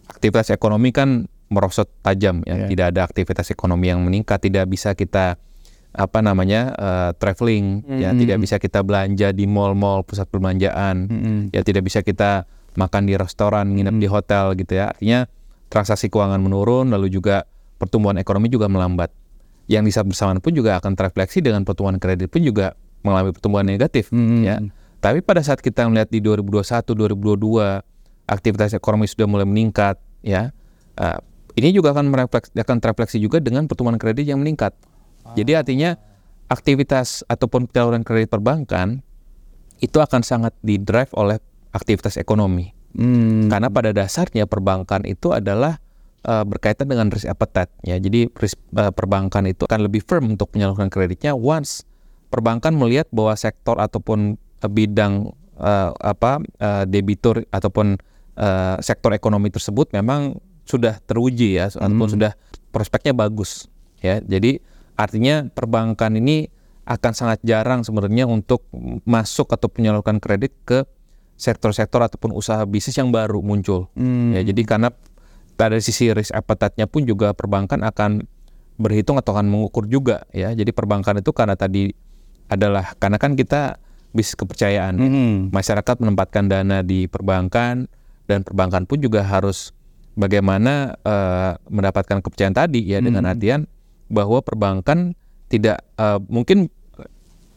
Aktivitas ekonomi kan merosot tajam ya, yeah. tidak ada aktivitas ekonomi yang meningkat, tidak bisa kita apa namanya uh, traveling mm -hmm. ya tidak bisa kita belanja di mall-mall pusat perbelanjaan mm -hmm. ya tidak bisa kita makan di restoran nginep mm -hmm. di hotel gitu ya artinya transaksi keuangan menurun, lalu juga pertumbuhan ekonomi juga melambat. Yang di saat bersamaan pun juga akan terefleksi dengan pertumbuhan kredit pun juga mengalami pertumbuhan negatif, hmm. ya. Tapi pada saat kita melihat di 2021, 2022 aktivitas ekonomi sudah mulai meningkat, ya, uh, ini juga akan merefleksi, akan terefleksi juga dengan pertumbuhan kredit yang meningkat. Ah. Jadi artinya aktivitas ataupun penyaluran kredit perbankan itu akan sangat didrive oleh aktivitas ekonomi. Hmm. Karena pada dasarnya perbankan itu adalah uh, berkaitan dengan risk appetite ya. Jadi risk uh, perbankan itu akan lebih firm untuk menyalurkan kreditnya once perbankan melihat bahwa sektor ataupun uh, bidang uh, apa uh, debitur ataupun uh, sektor ekonomi tersebut memang sudah teruji ya hmm. ataupun sudah prospeknya bagus ya. Jadi artinya perbankan ini akan sangat jarang sebenarnya untuk masuk atau menyalurkan kredit ke sektor-sektor ataupun usaha bisnis yang baru muncul. Hmm. Ya, jadi karena pada sisi risk appetite-nya pun juga perbankan akan berhitung atau akan mengukur juga ya. Jadi perbankan itu karena tadi adalah karena kan kita bisnis kepercayaan. Hmm. Masyarakat menempatkan dana di perbankan dan perbankan pun juga harus bagaimana uh, mendapatkan kepercayaan tadi ya hmm. dengan artian bahwa perbankan tidak uh, mungkin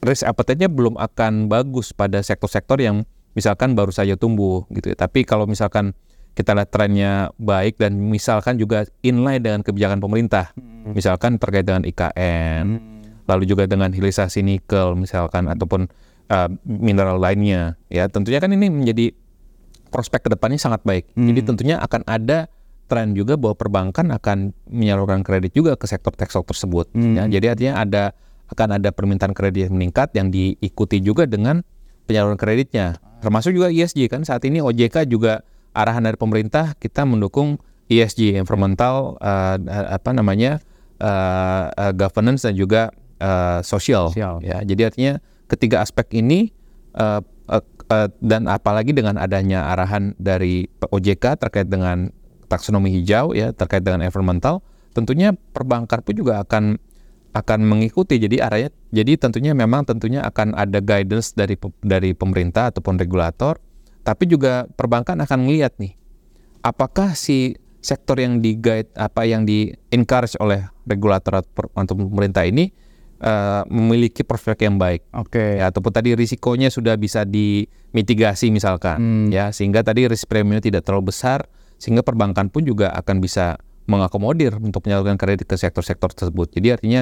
risk appetite-nya belum akan bagus pada sektor-sektor yang misalkan baru saja tumbuh gitu ya. Tapi kalau misalkan kita lihat trennya baik dan misalkan juga inline dengan kebijakan pemerintah, hmm. misalkan terkait dengan IKN, hmm. lalu juga dengan hilirisasi nikel misalkan ataupun uh, mineral lainnya, ya tentunya kan ini menjadi prospek ke depannya sangat baik. Hmm. Jadi tentunya akan ada tren juga bahwa perbankan akan menyalurkan kredit juga ke sektor sektor tersebut. Hmm. Ya, jadi artinya ada akan ada permintaan kredit yang meningkat yang diikuti juga dengan penyaluran kreditnya. Termasuk juga ESG kan saat ini OJK juga arahan dari pemerintah kita mendukung ESG environmental uh, apa namanya uh, uh, governance dan juga uh, sosial ya. Jadi artinya ketiga aspek ini uh, uh, uh, dan apalagi dengan adanya arahan dari OJK terkait dengan taksonomi hijau ya terkait dengan environmental tentunya perbankan pun juga akan akan mengikuti. Jadi arahnya jadi tentunya memang tentunya akan ada guidance dari dari pemerintah ataupun regulator, tapi juga perbankan akan melihat nih apakah si sektor yang di guide apa yang di encourage oleh regulator atau pemerintah ini uh, memiliki prospek yang baik. Oke. Ya, ataupun tadi risikonya sudah bisa dimitigasi misalkan, ya sehingga tadi risk premiumnya tidak terlalu besar, sehingga perbankan pun juga akan bisa mengakomodir untuk menyalurkan kredit ke sektor-sektor tersebut. Jadi artinya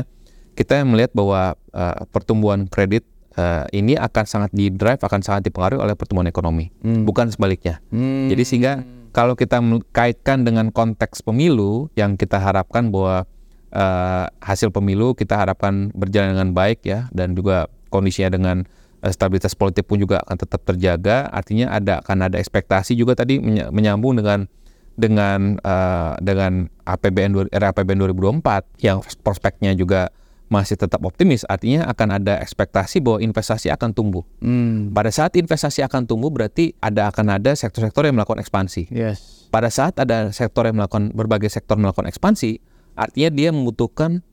kita melihat bahwa uh, pertumbuhan kredit uh, ini akan sangat di drive, akan sangat dipengaruhi oleh pertumbuhan ekonomi, bukan sebaliknya. Hmm. Jadi sehingga kalau kita kaitkan dengan konteks pemilu yang kita harapkan bahwa uh, hasil pemilu kita harapkan berjalan dengan baik ya dan juga kondisinya dengan uh, stabilitas politik pun juga akan tetap terjaga. Artinya ada akan ada ekspektasi juga tadi menyambung dengan dengan uh, dengan APBN era APBN 2024 yang prospeknya juga masih tetap optimis, artinya akan ada ekspektasi bahwa investasi akan tumbuh. Hmm. Pada saat investasi akan tumbuh, berarti ada akan ada sektor-sektor yang melakukan ekspansi. Yes. Pada saat ada sektor yang melakukan berbagai sektor melakukan ekspansi, artinya dia membutuhkan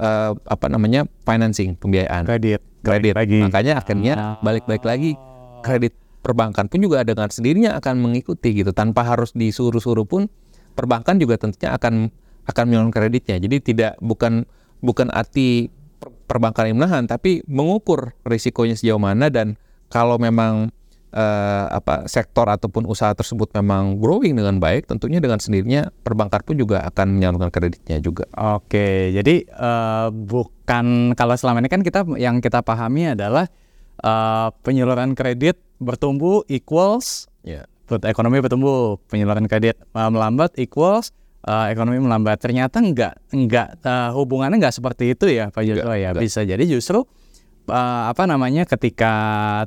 uh, apa namanya financing, pembiayaan, Kredit. kredit. Lagi. Makanya akhirnya balik-balik lagi kredit perbankan pun juga dengan sendirinya akan mengikuti gitu, tanpa harus disuruh-suruh pun perbankan juga tentunya akan akan menyalurkan kreditnya. Jadi tidak bukan bukan arti perbankan yang menahan, tapi mengukur risikonya sejauh mana dan kalau memang uh, apa sektor ataupun usaha tersebut memang growing dengan baik, tentunya dengan sendirinya perbankan pun juga akan menyalurkan kreditnya juga. Oke, jadi uh, bukan kalau selama ini kan kita yang kita pahami adalah uh, penyaluran kredit bertumbuh equals Ya. ekonomi bertumbuh, penyaluran kredit uh, melambat equals uh, ekonomi melambat. Ternyata enggak enggak uh, hubungannya enggak seperti itu ya Pak Joshua ya. enggak. Bisa jadi justru uh, apa namanya ketika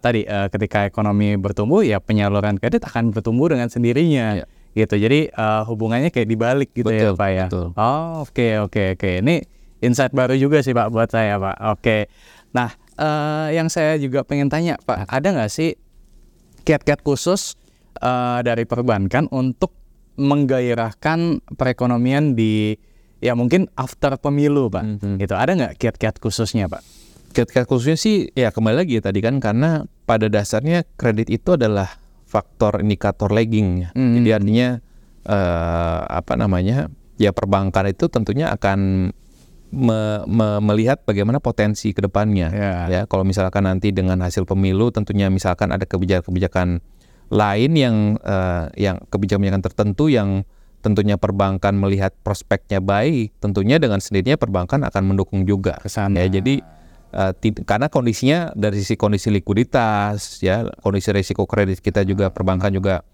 tadi uh, ketika ekonomi bertumbuh ya penyaluran kredit akan bertumbuh dengan sendirinya. Iya. Gitu. Jadi uh, hubungannya kayak dibalik gitu ya Betul, Pak ya. betul. Oh, oke oke oke. Ini insight baru juga sih Pak buat saya Pak. Oke. Nah, eh, yang saya juga pengen tanya Pak, ada nggak sih kiat-kiat khusus eh, dari perbankan untuk menggairahkan perekonomian di ya mungkin after pemilu Pak? Mhm. Gitu. Ada nggak kiat-kiat khususnya Pak? Kiat-kiat khususnya sih ya kembali lagi ya tadi kan karena pada dasarnya kredit itu adalah faktor indikator lagging ya. Hmm. Jadi artinya eh, apa namanya ya perbankan itu tentunya akan me- me- melihat bagaimana potensi ke depannya Ya. ya. Kalau misalkan nanti dengan hasil pemilu tentunya misalkan ada kebijakan-kebijakan lain yang eh, yang kebijakan-kebijakan tertentu yang tentunya perbankan melihat prospeknya baik, tentunya dengan sendirinya perbankan akan mendukung juga. Ke sana. Ya, jadi ti- karena kondisinya dari sisi kondisi likuiditas, ya kondisi risiko kredit kita juga perbankan juga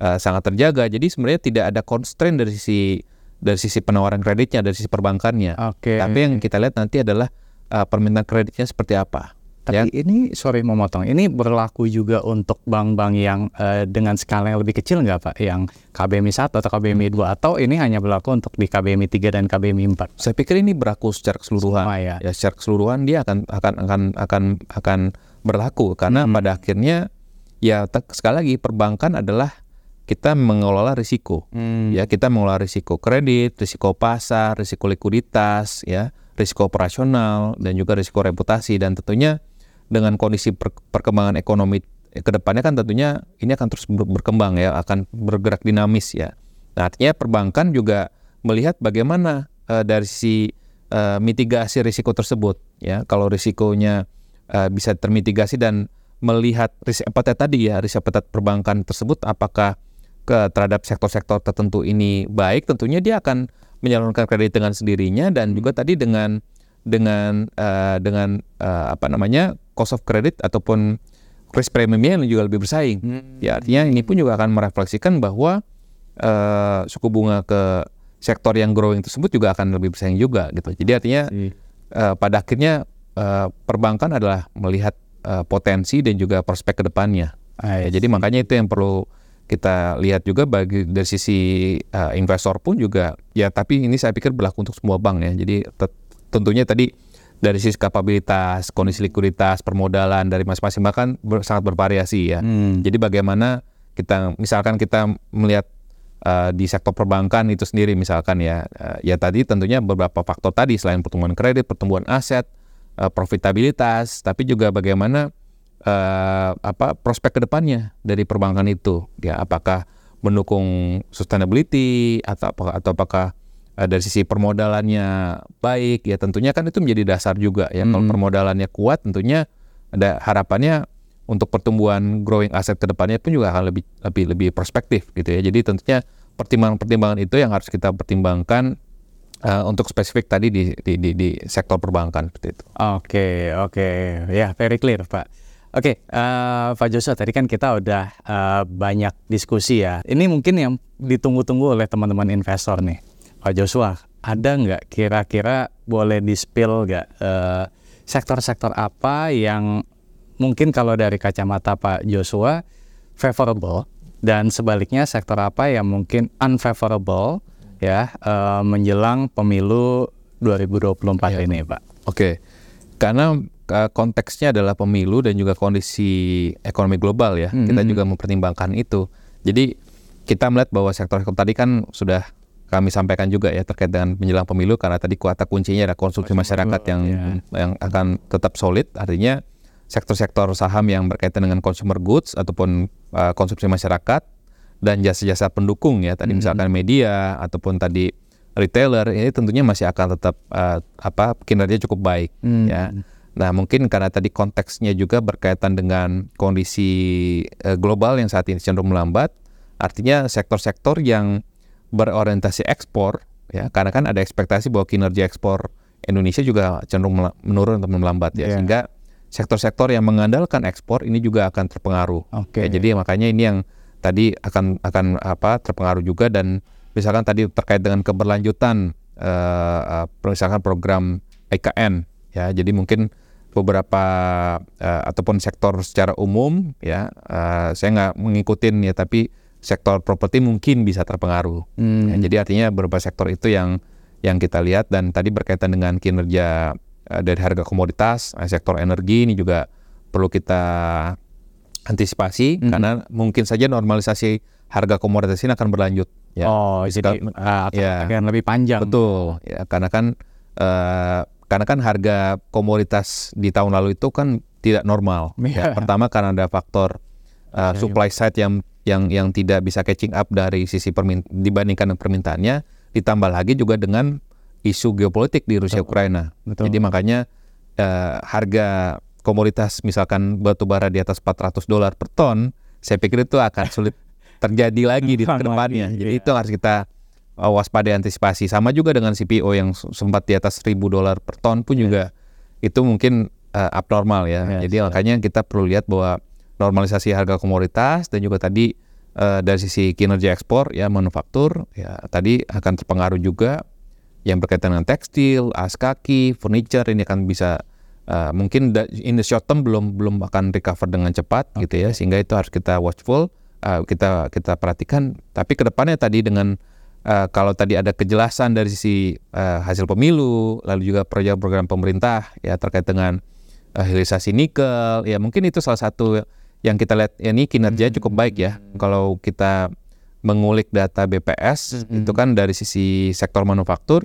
eh, sangat terjaga. Jadi sebenarnya tidak ada constraint dari sisi dari sisi penawaran kreditnya, dari sisi perbankannya. Oke. Tapi yang kita lihat nanti adalah eh, permintaan kreditnya seperti apa. Ya, Tapi ini sorry mau motong. Ini berlaku juga untuk bank-bank yang eh, dengan skala yang lebih kecil nggak Pak? Yang KBMI 1 atau KBMI 2 atau ini hanya berlaku untuk di KBMI 3 dan KBMI 4? Saya pikir ini berlaku secara keseluruhan. Semua ya. Ya, secara keseluruhan dia akan akan akan akan akan berlaku karena pada akhirnya ya sekali lagi perbankan adalah kita mengelola risiko. Hmm. Ya, kita mengelola risiko kredit, risiko pasar, risiko likuiditas, ya, risiko operasional dan juga risiko reputasi dan tentunya dengan kondisi per- perkembangan ekonomi ke depannya kan tentunya ini akan terus ber- berkembang ya, akan bergerak dinamis ya. Nah, artinya perbankan juga melihat bagaimana eh, dari sisi eh, mitigasi risiko tersebut ya. Kalau risikonya eh, bisa termitigasi dan melihat risk appetite tadi ya, risk appetite perbankan tersebut apakah ke terhadap sektor-sektor tertentu ini baik, tentunya dia akan menyalurkan kredit dengan sendirinya dan juga tadi dengan dengan eh, dengan eh, apa namanya cost of credit ataupun risk premiumnya yang juga lebih bersaing. Ya artinya ini pun juga akan merefleksikan bahwa eh, suku bunga ke sektor yang growing tersebut juga akan lebih bersaing juga gitu. Jadi artinya Iya. eh, pada akhirnya eh, perbankan adalah melihat potensi dan juga prospek ke depannya. Ah, Ya, jadi makanya itu yang perlu kita lihat juga bagi dari sisi eh, investor pun juga ya tapi ini saya pikir berlaku untuk semua bank ya. Jadi tentunya tadi dari sisi kapabilitas, kondisi likuiditas, permodalan dari masing-masing bank kan ber- sangat bervariasi ya. Hmm. Jadi bagaimana kita misalkan kita melihat eh, di sektor perbankan itu sendiri misalkan ya eh, ya tadi tentunya beberapa faktor tadi selain pertumbuhan kredit, pertumbuhan aset, eh, profitabilitas, tapi juga bagaimana eh, apa prospek ke depannya dari perbankan itu ya apakah mendukung sustainability atau apakah atau apakah uh, dari sisi permodalannya baik ya tentunya kan itu menjadi dasar juga ya kalau Mm-mm. permodalannya kuat tentunya ada harapannya untuk pertumbuhan growing aset ke depannya pun juga akan lebih lebih lebih perspektif gitu ya jadi tentunya pertimbangan-pertimbangan itu yang harus kita pertimbangkan uh, untuk spesifik tadi di, di di di sektor perbankan seperti itu. Oke, oke, ya very clear Pak. Oke, eh, Pak Joshua tadi kan kita udah eh, banyak diskusi ya. Ini mungkin yang ditunggu-tunggu oleh teman-teman investor nih, Pak Joshua. Ada nggak kira-kira boleh di-spill nggak eh, sektor-sektor apa yang mungkin kalau dari kacamata Pak Joshua favorable dan sebaliknya sektor apa yang mungkin unfavorable ya eh, menjelang pemilu 2024 ini, Pak. Oke, karena uh, konteksnya adalah pemilu dan juga kondisi ekonomi global ya, Hmm, kita hmm, juga mempertimbangkan itu. Jadi kita melihat bahwa sektor-sektor tadi kan sudah kami sampaikan juga ya terkait dengan menjelang pemilu karena tadi kata kuncinya ada konsumsi masyarakat yang ya. yang akan tetap solid. Artinya sektor-sektor saham yang berkaitan dengan consumer goods ataupun uh, konsumsi masyarakat dan jasa-jasa pendukung ya tadi Mhm. misalkan media ataupun tadi retailer ini tentunya masih akan tetap uh, apa kinerja cukup baik Hmm. ya. Nah, mungkin karena tadi konteksnya juga berkaitan dengan kondisi eh, global yang saat ini cenderung melambat, artinya sektor-sektor yang berorientasi ekspor ya, karena kan ada ekspektasi bahwa kinerja ekspor Indonesia juga cenderung menurun atau melambat ya, Iya. sehingga sektor-sektor yang mengandalkan ekspor ini juga akan terpengaruh. Oke. Ya, jadi makanya ini yang tadi akan akan apa terpengaruh juga dan misalkan tadi terkait dengan keberlanjutan eh, eh, misalkan program IKN ya jadi mungkin beberapa eh, ataupun sektor secara umum ya eh, saya nggak mengikutin ya tapi sektor properti mungkin bisa terpengaruh Hmm. Ya, jadi artinya beberapa sektor itu yang yang kita lihat dan tadi berkaitan dengan kinerja eh, dari harga komoditas, eh, sektor energi ini juga perlu kita antisipasi Mhm. karena mungkin saja normalisasi harga komoditas ini akan berlanjut. Ya. oh, jadi Sekal- ah, akan, ya. akan lebih panjang. Betul, ya karena kan eh, karena kan harga komoditas di tahun lalu itu kan tidak normal. Iya. Ya. Pertama karena ada faktor uh, Iya, supply side yang yang yang tidak bisa catching up dari sisi permin dibandingkan permintaannya, ditambah lagi juga dengan isu geopolitik di Rusia Betul. Ukraina. Betul. Jadi makanya eh, harga komoditas misalkan batu bara di atas 400 dolar per ton, saya pikir itu akan sulit terjadi lagi di ke depannya. Jadi iya. itu harus kita uh, waspadai antisipasi. Sama juga dengan CPO yang sempat di atas 1000 dolar per ton pun juga itu mungkin uh, abnormal ya. Yes, Jadi yes. makanya kita perlu lihat bahwa normalisasi harga komoditas dan juga tadi uh, dari sisi kinerja ekspor ya manufaktur ya tadi akan terpengaruh juga yang berkaitan dengan tekstil, alas kaki, furniture ini akan bisa uh, mungkin in the short term belum belum akan recover dengan cepat gitu ya sehingga itu harus kita watchful uh, kita kita perhatikan. Tapi ke depannya tadi dengan uh, kalau tadi ada kejelasan dari sisi uh, hasil pemilu lalu juga program-program pemerintah ya terkait dengan uh, hilirisasi nikel ya mungkin itu salah satu yang kita lihat ya ini kinerja cukup baik ya kalau kita mengulik data BPS Hmm. itu kan dari sisi sektor manufaktur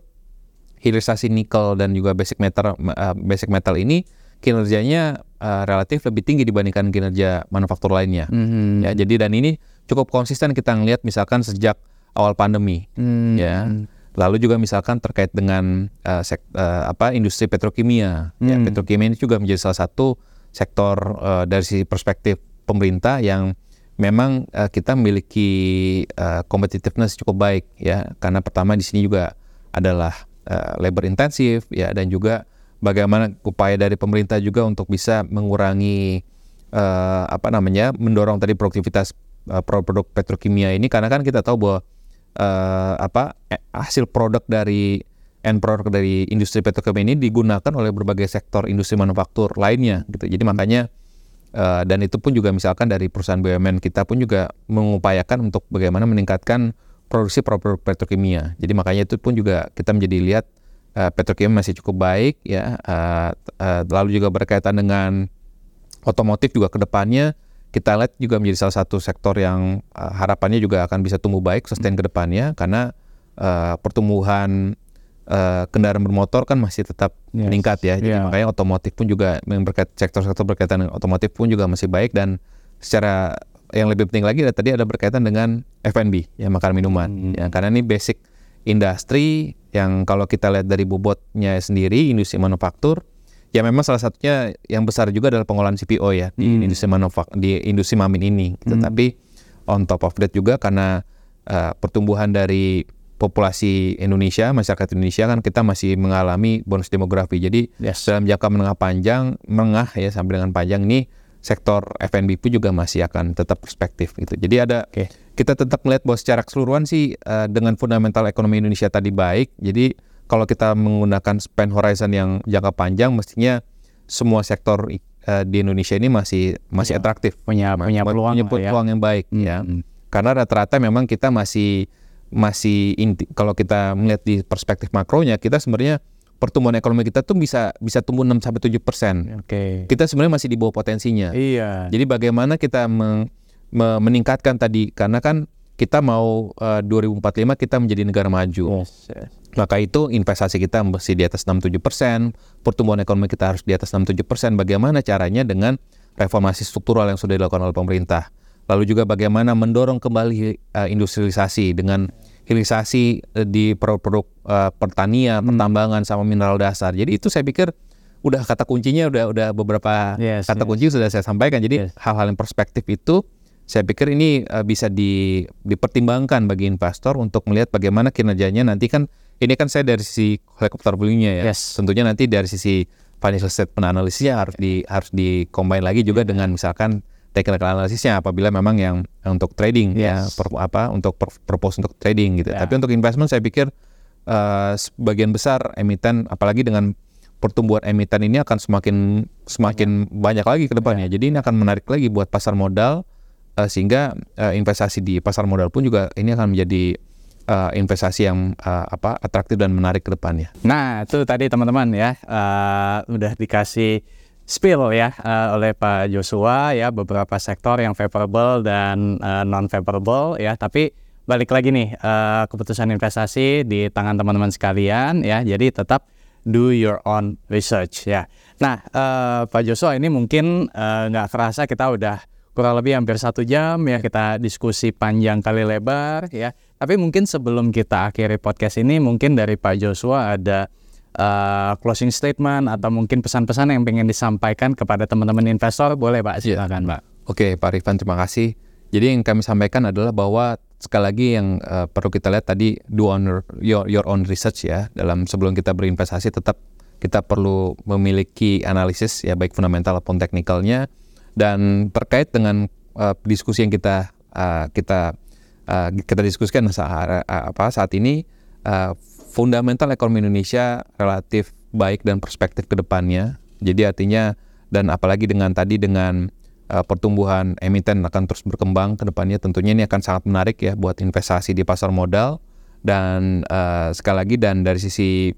hilirisasi nikel dan juga basic metal uh, basic metal ini kinerjanya uh, relatif lebih tinggi dibandingkan kinerja manufaktur lainnya. Mhm. Ya, jadi dan ini cukup konsisten kita ngelihat misalkan sejak awal pandemi Hmm. ya. Lalu juga misalkan terkait dengan uh, sek- uh, apa industri petrokimia. Ya, Hmm. petrokimia ini juga menjadi salah satu sektor uh, dari sisi perspektif pemerintah yang memang uh, kita memiliki uh, competitiveness cukup baik ya. Karena pertama di sini juga adalah uh, labor intensif ya dan juga bagaimana upaya dari pemerintah juga untuk bisa mengurangi eh, apa namanya mendorong tadi produktivitas eh, produk petrokimia ini karena kan kita tahu bahwa eh, apa eh, hasil produk dari end product dari industri petrokimia ini digunakan oleh berbagai sektor industri manufaktur lainnya gitu jadi makanya eh, dan itu pun juga misalkan dari perusahaan BUMN kita pun juga mengupayakan untuk bagaimana meningkatkan produksi produk petrokimia. Jadi makanya itu pun juga kita menjadi lihat eh, petrokimia masih cukup baik ya eh, eh, lalu juga berkaitan dengan otomotif juga ke depannya kita lihat juga menjadi salah satu sektor yang uh, harapannya juga akan bisa tumbuh baik sustain ke depannya karena uh, pertumbuhan uh, kendaraan bermotor kan masih tetap Yes. meningkat ya. Jadi Yeah. makanya otomotif pun juga yang berkait sektor-sektor berkaitan dengan otomotif pun juga masih baik dan secara yang lebih penting lagi tadi ada berkaitan dengan F&B ya makan minuman Hmm. ya karena ini basic industri yang kalau kita lihat dari bobotnya sendiri industri manufaktur ya memang salah satunya yang besar juga adalah pengolahan CPO ya di Hmm. industri manufak di industri mamin ini. Tetapi on top of that juga karena uh, pertumbuhan dari populasi Indonesia, masyarakat Indonesia kan kita masih mengalami bonus demografi. Jadi Yes. dalam jangka menengah panjang, menengah ya sampai dengan panjang ini sektor F&B pun juga masih akan tetap perspektif gitu. Jadi ada Oke. kita tetap melihat bahwa secara keseluruhan sih eh, dengan fundamental ekonomi Indonesia tadi baik. Jadi kalau kita menggunakan span horizon yang jangka panjang, mestinya semua sektor eh, di Indonesia ini masih masih Ya. atraktif, Punya punya peluang punya ya. peluang yang baik Hmm, ya. hmm. Karena rata-rata memang kita masih masih inti, kalau kita melihat di perspektif makronya, kita sebenarnya pertumbuhan ekonomi kita tuh bisa bisa tumbuh 6 sampai 7 persen. Oke. Kita sebenarnya masih di bawah potensinya. Iya. Jadi bagaimana kita meng- me- meningkatkan tadi karena kan kita mau eh, 2045 kita menjadi negara maju. Yes, yes. Maka itu investasi kita mesti di atas 6-7 persen, pertumbuhan ekonomi kita harus di atas 6-7 persen. Bagaimana caranya dengan reformasi struktural yang sudah dilakukan oleh pemerintah. Lalu juga bagaimana mendorong kembali eh, industrialisasi dengan hilirisasi eh, di produk-produk eh, pertanian, pertambangan sama mineral dasar. Jadi itu saya pikir udah kata kuncinya udah udah beberapa Yes, kata yes. kunci sudah saya sampaikan. Jadi Yes. hal-hal yang perspektif itu saya pikir ini eh, bisa di, dipertimbangkan bagi investor untuk melihat bagaimana kinerjanya nanti kan ini kan saya dari sisi helikopter view-nya ya. Yes. Tentunya nanti dari sisi financial statement analisisnya harus di harus di combine lagi juga dengan misalkan technical analisisnya apabila memang yang yang untuk trading ya Yes. per- apa untuk per- purpose untuk trading gitu. Ya. Tapi untuk investment saya pikir eh, sebagian besar emiten apalagi dengan pertumbuhan emiten ini akan semakin semakin banyak lagi ke depannya. Jadi ini akan menarik lagi buat pasar modal eh, sehingga eh, investasi di pasar modal pun juga ini akan menjadi eh, investasi yang eh, apa atraktif dan menarik ke depannya. Nah, itu tadi teman-teman ya eh, udah dikasih spill ya eh, oleh Pak Joshua ya beberapa sektor yang favorable dan non favorable ya. Tapi balik lagi nih eh, keputusan investasi di tangan teman-teman sekalian ya. Jadi tetap do your own research ya. Nah, eh, Pak Joshua ini mungkin eh, nggak kerasa kita udah kurang lebih hampir satu jam ya kita diskusi panjang kali lebar ya. Tapi mungkin sebelum kita akhiri podcast ini mungkin dari Pak Joshua ada uh, closing statement atau mungkin pesan-pesan yang pengen disampaikan kepada teman-teman investor boleh Pak silakan Pak. Oke, Pak Rifan terima kasih. Jadi yang kami sampaikan adalah bahwa sekali lagi yang eh, perlu kita lihat tadi do on your, your own research ya. Dalam sebelum kita berinvestasi tetap kita perlu memiliki analisis ya baik fundamental maupun teknikalnya dan terkait dengan eh, diskusi yang kita eh, kita eh, kita diskusikan saat, apa saat ini eh, fundamental ekonomi Indonesia relatif baik dan perspektif ke depannya. Jadi artinya dan apalagi dengan tadi dengan uh, pertumbuhan emiten akan terus berkembang ke depannya tentunya ini akan sangat menarik ya buat investasi di pasar modal dan uh, sekali lagi dan dari sisi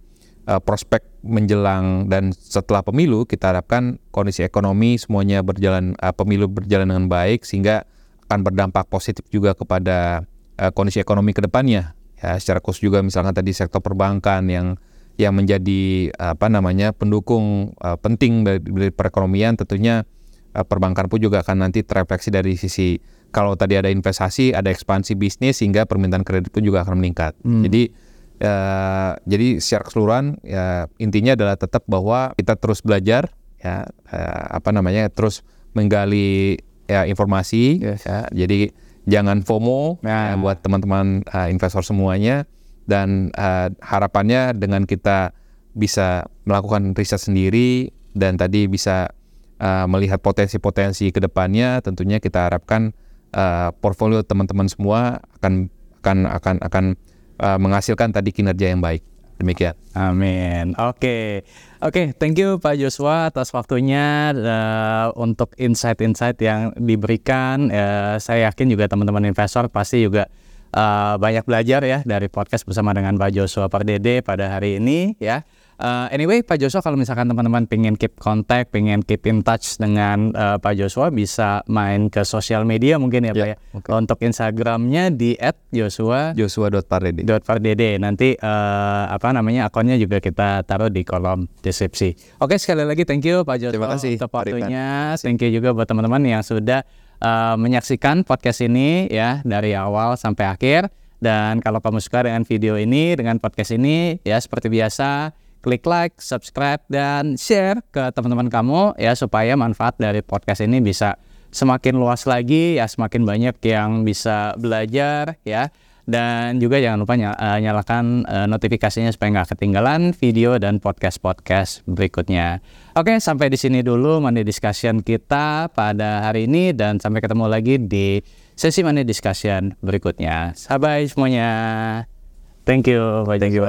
uh, prospek menjelang dan setelah pemilu kita harapkan kondisi ekonomi semuanya berjalan uh, pemilu berjalan dengan baik sehingga akan berdampak positif juga kepada uh, kondisi ekonomi ke depannya ya secara khusus juga misalkan tadi sektor perbankan yang yang menjadi apa namanya pendukung uh, penting dari, dari perekonomian tentunya uh, perbankan pun juga akan nanti terefleksi dari sisi kalau tadi ada investasi ada ekspansi bisnis sehingga permintaan kredit pun juga akan meningkat. Jadi uh, jadi secara keseluruhan ya intinya adalah tetap bahwa kita terus belajar ya uh, apa namanya terus menggali ya informasi Yes. ya. Jadi jangan FOMO Nah. ya, buat teman-teman uh, investor semuanya dan uh, harapannya dengan kita bisa melakukan riset sendiri dan tadi bisa uh, melihat potensi-potensi ke depannya tentunya kita harapkan uh, portfolio teman-teman semua akan akan akan akan uh, menghasilkan tadi kinerja yang baik demikian Amin. Oke, oke. Thank you Pak Joshua atas waktunya eh, untuk insight-insight yang diberikan. Eh, saya yakin juga teman-teman investor pasti juga eh, banyak belajar ya dari podcast bersama dengan Pak Joshua Pardede pada hari ini ya. Eh, anyway, Pak Joshua kalau misalkan teman-teman pengen keep contact, pengen keep in touch dengan eh, Pak Joshua bisa main ke sosial media mungkin ya Pak Ya, ya. Untuk Instagramnya di @joshua Joshua.pardede Pardede nanti eh, apa namanya akunnya juga kita taruh di kolom deskripsi. Oke sekali lagi thank you Pak Joshua Terima kasih, untuk waktunya. Thank you juga buat teman-teman yang sudah eh, menyaksikan podcast ini ya dari awal sampai akhir Dan kalau kamu suka dengan video ini, dengan podcast ini, ya seperti biasa, klik like, subscribe, dan share ke teman-teman kamu ya supaya manfaat dari podcast ini bisa semakin luas lagi ya semakin banyak yang bisa belajar ya dan juga jangan lupa uh, nyalakan uh, notifikasinya supaya nggak ketinggalan video dan podcast-podcast berikutnya. Oke, sampai di sini dulu money discussion kita pada hari ini dan sampai ketemu lagi di sesi money discussion berikutnya. Sampai semuanya. Thank you. Thank you.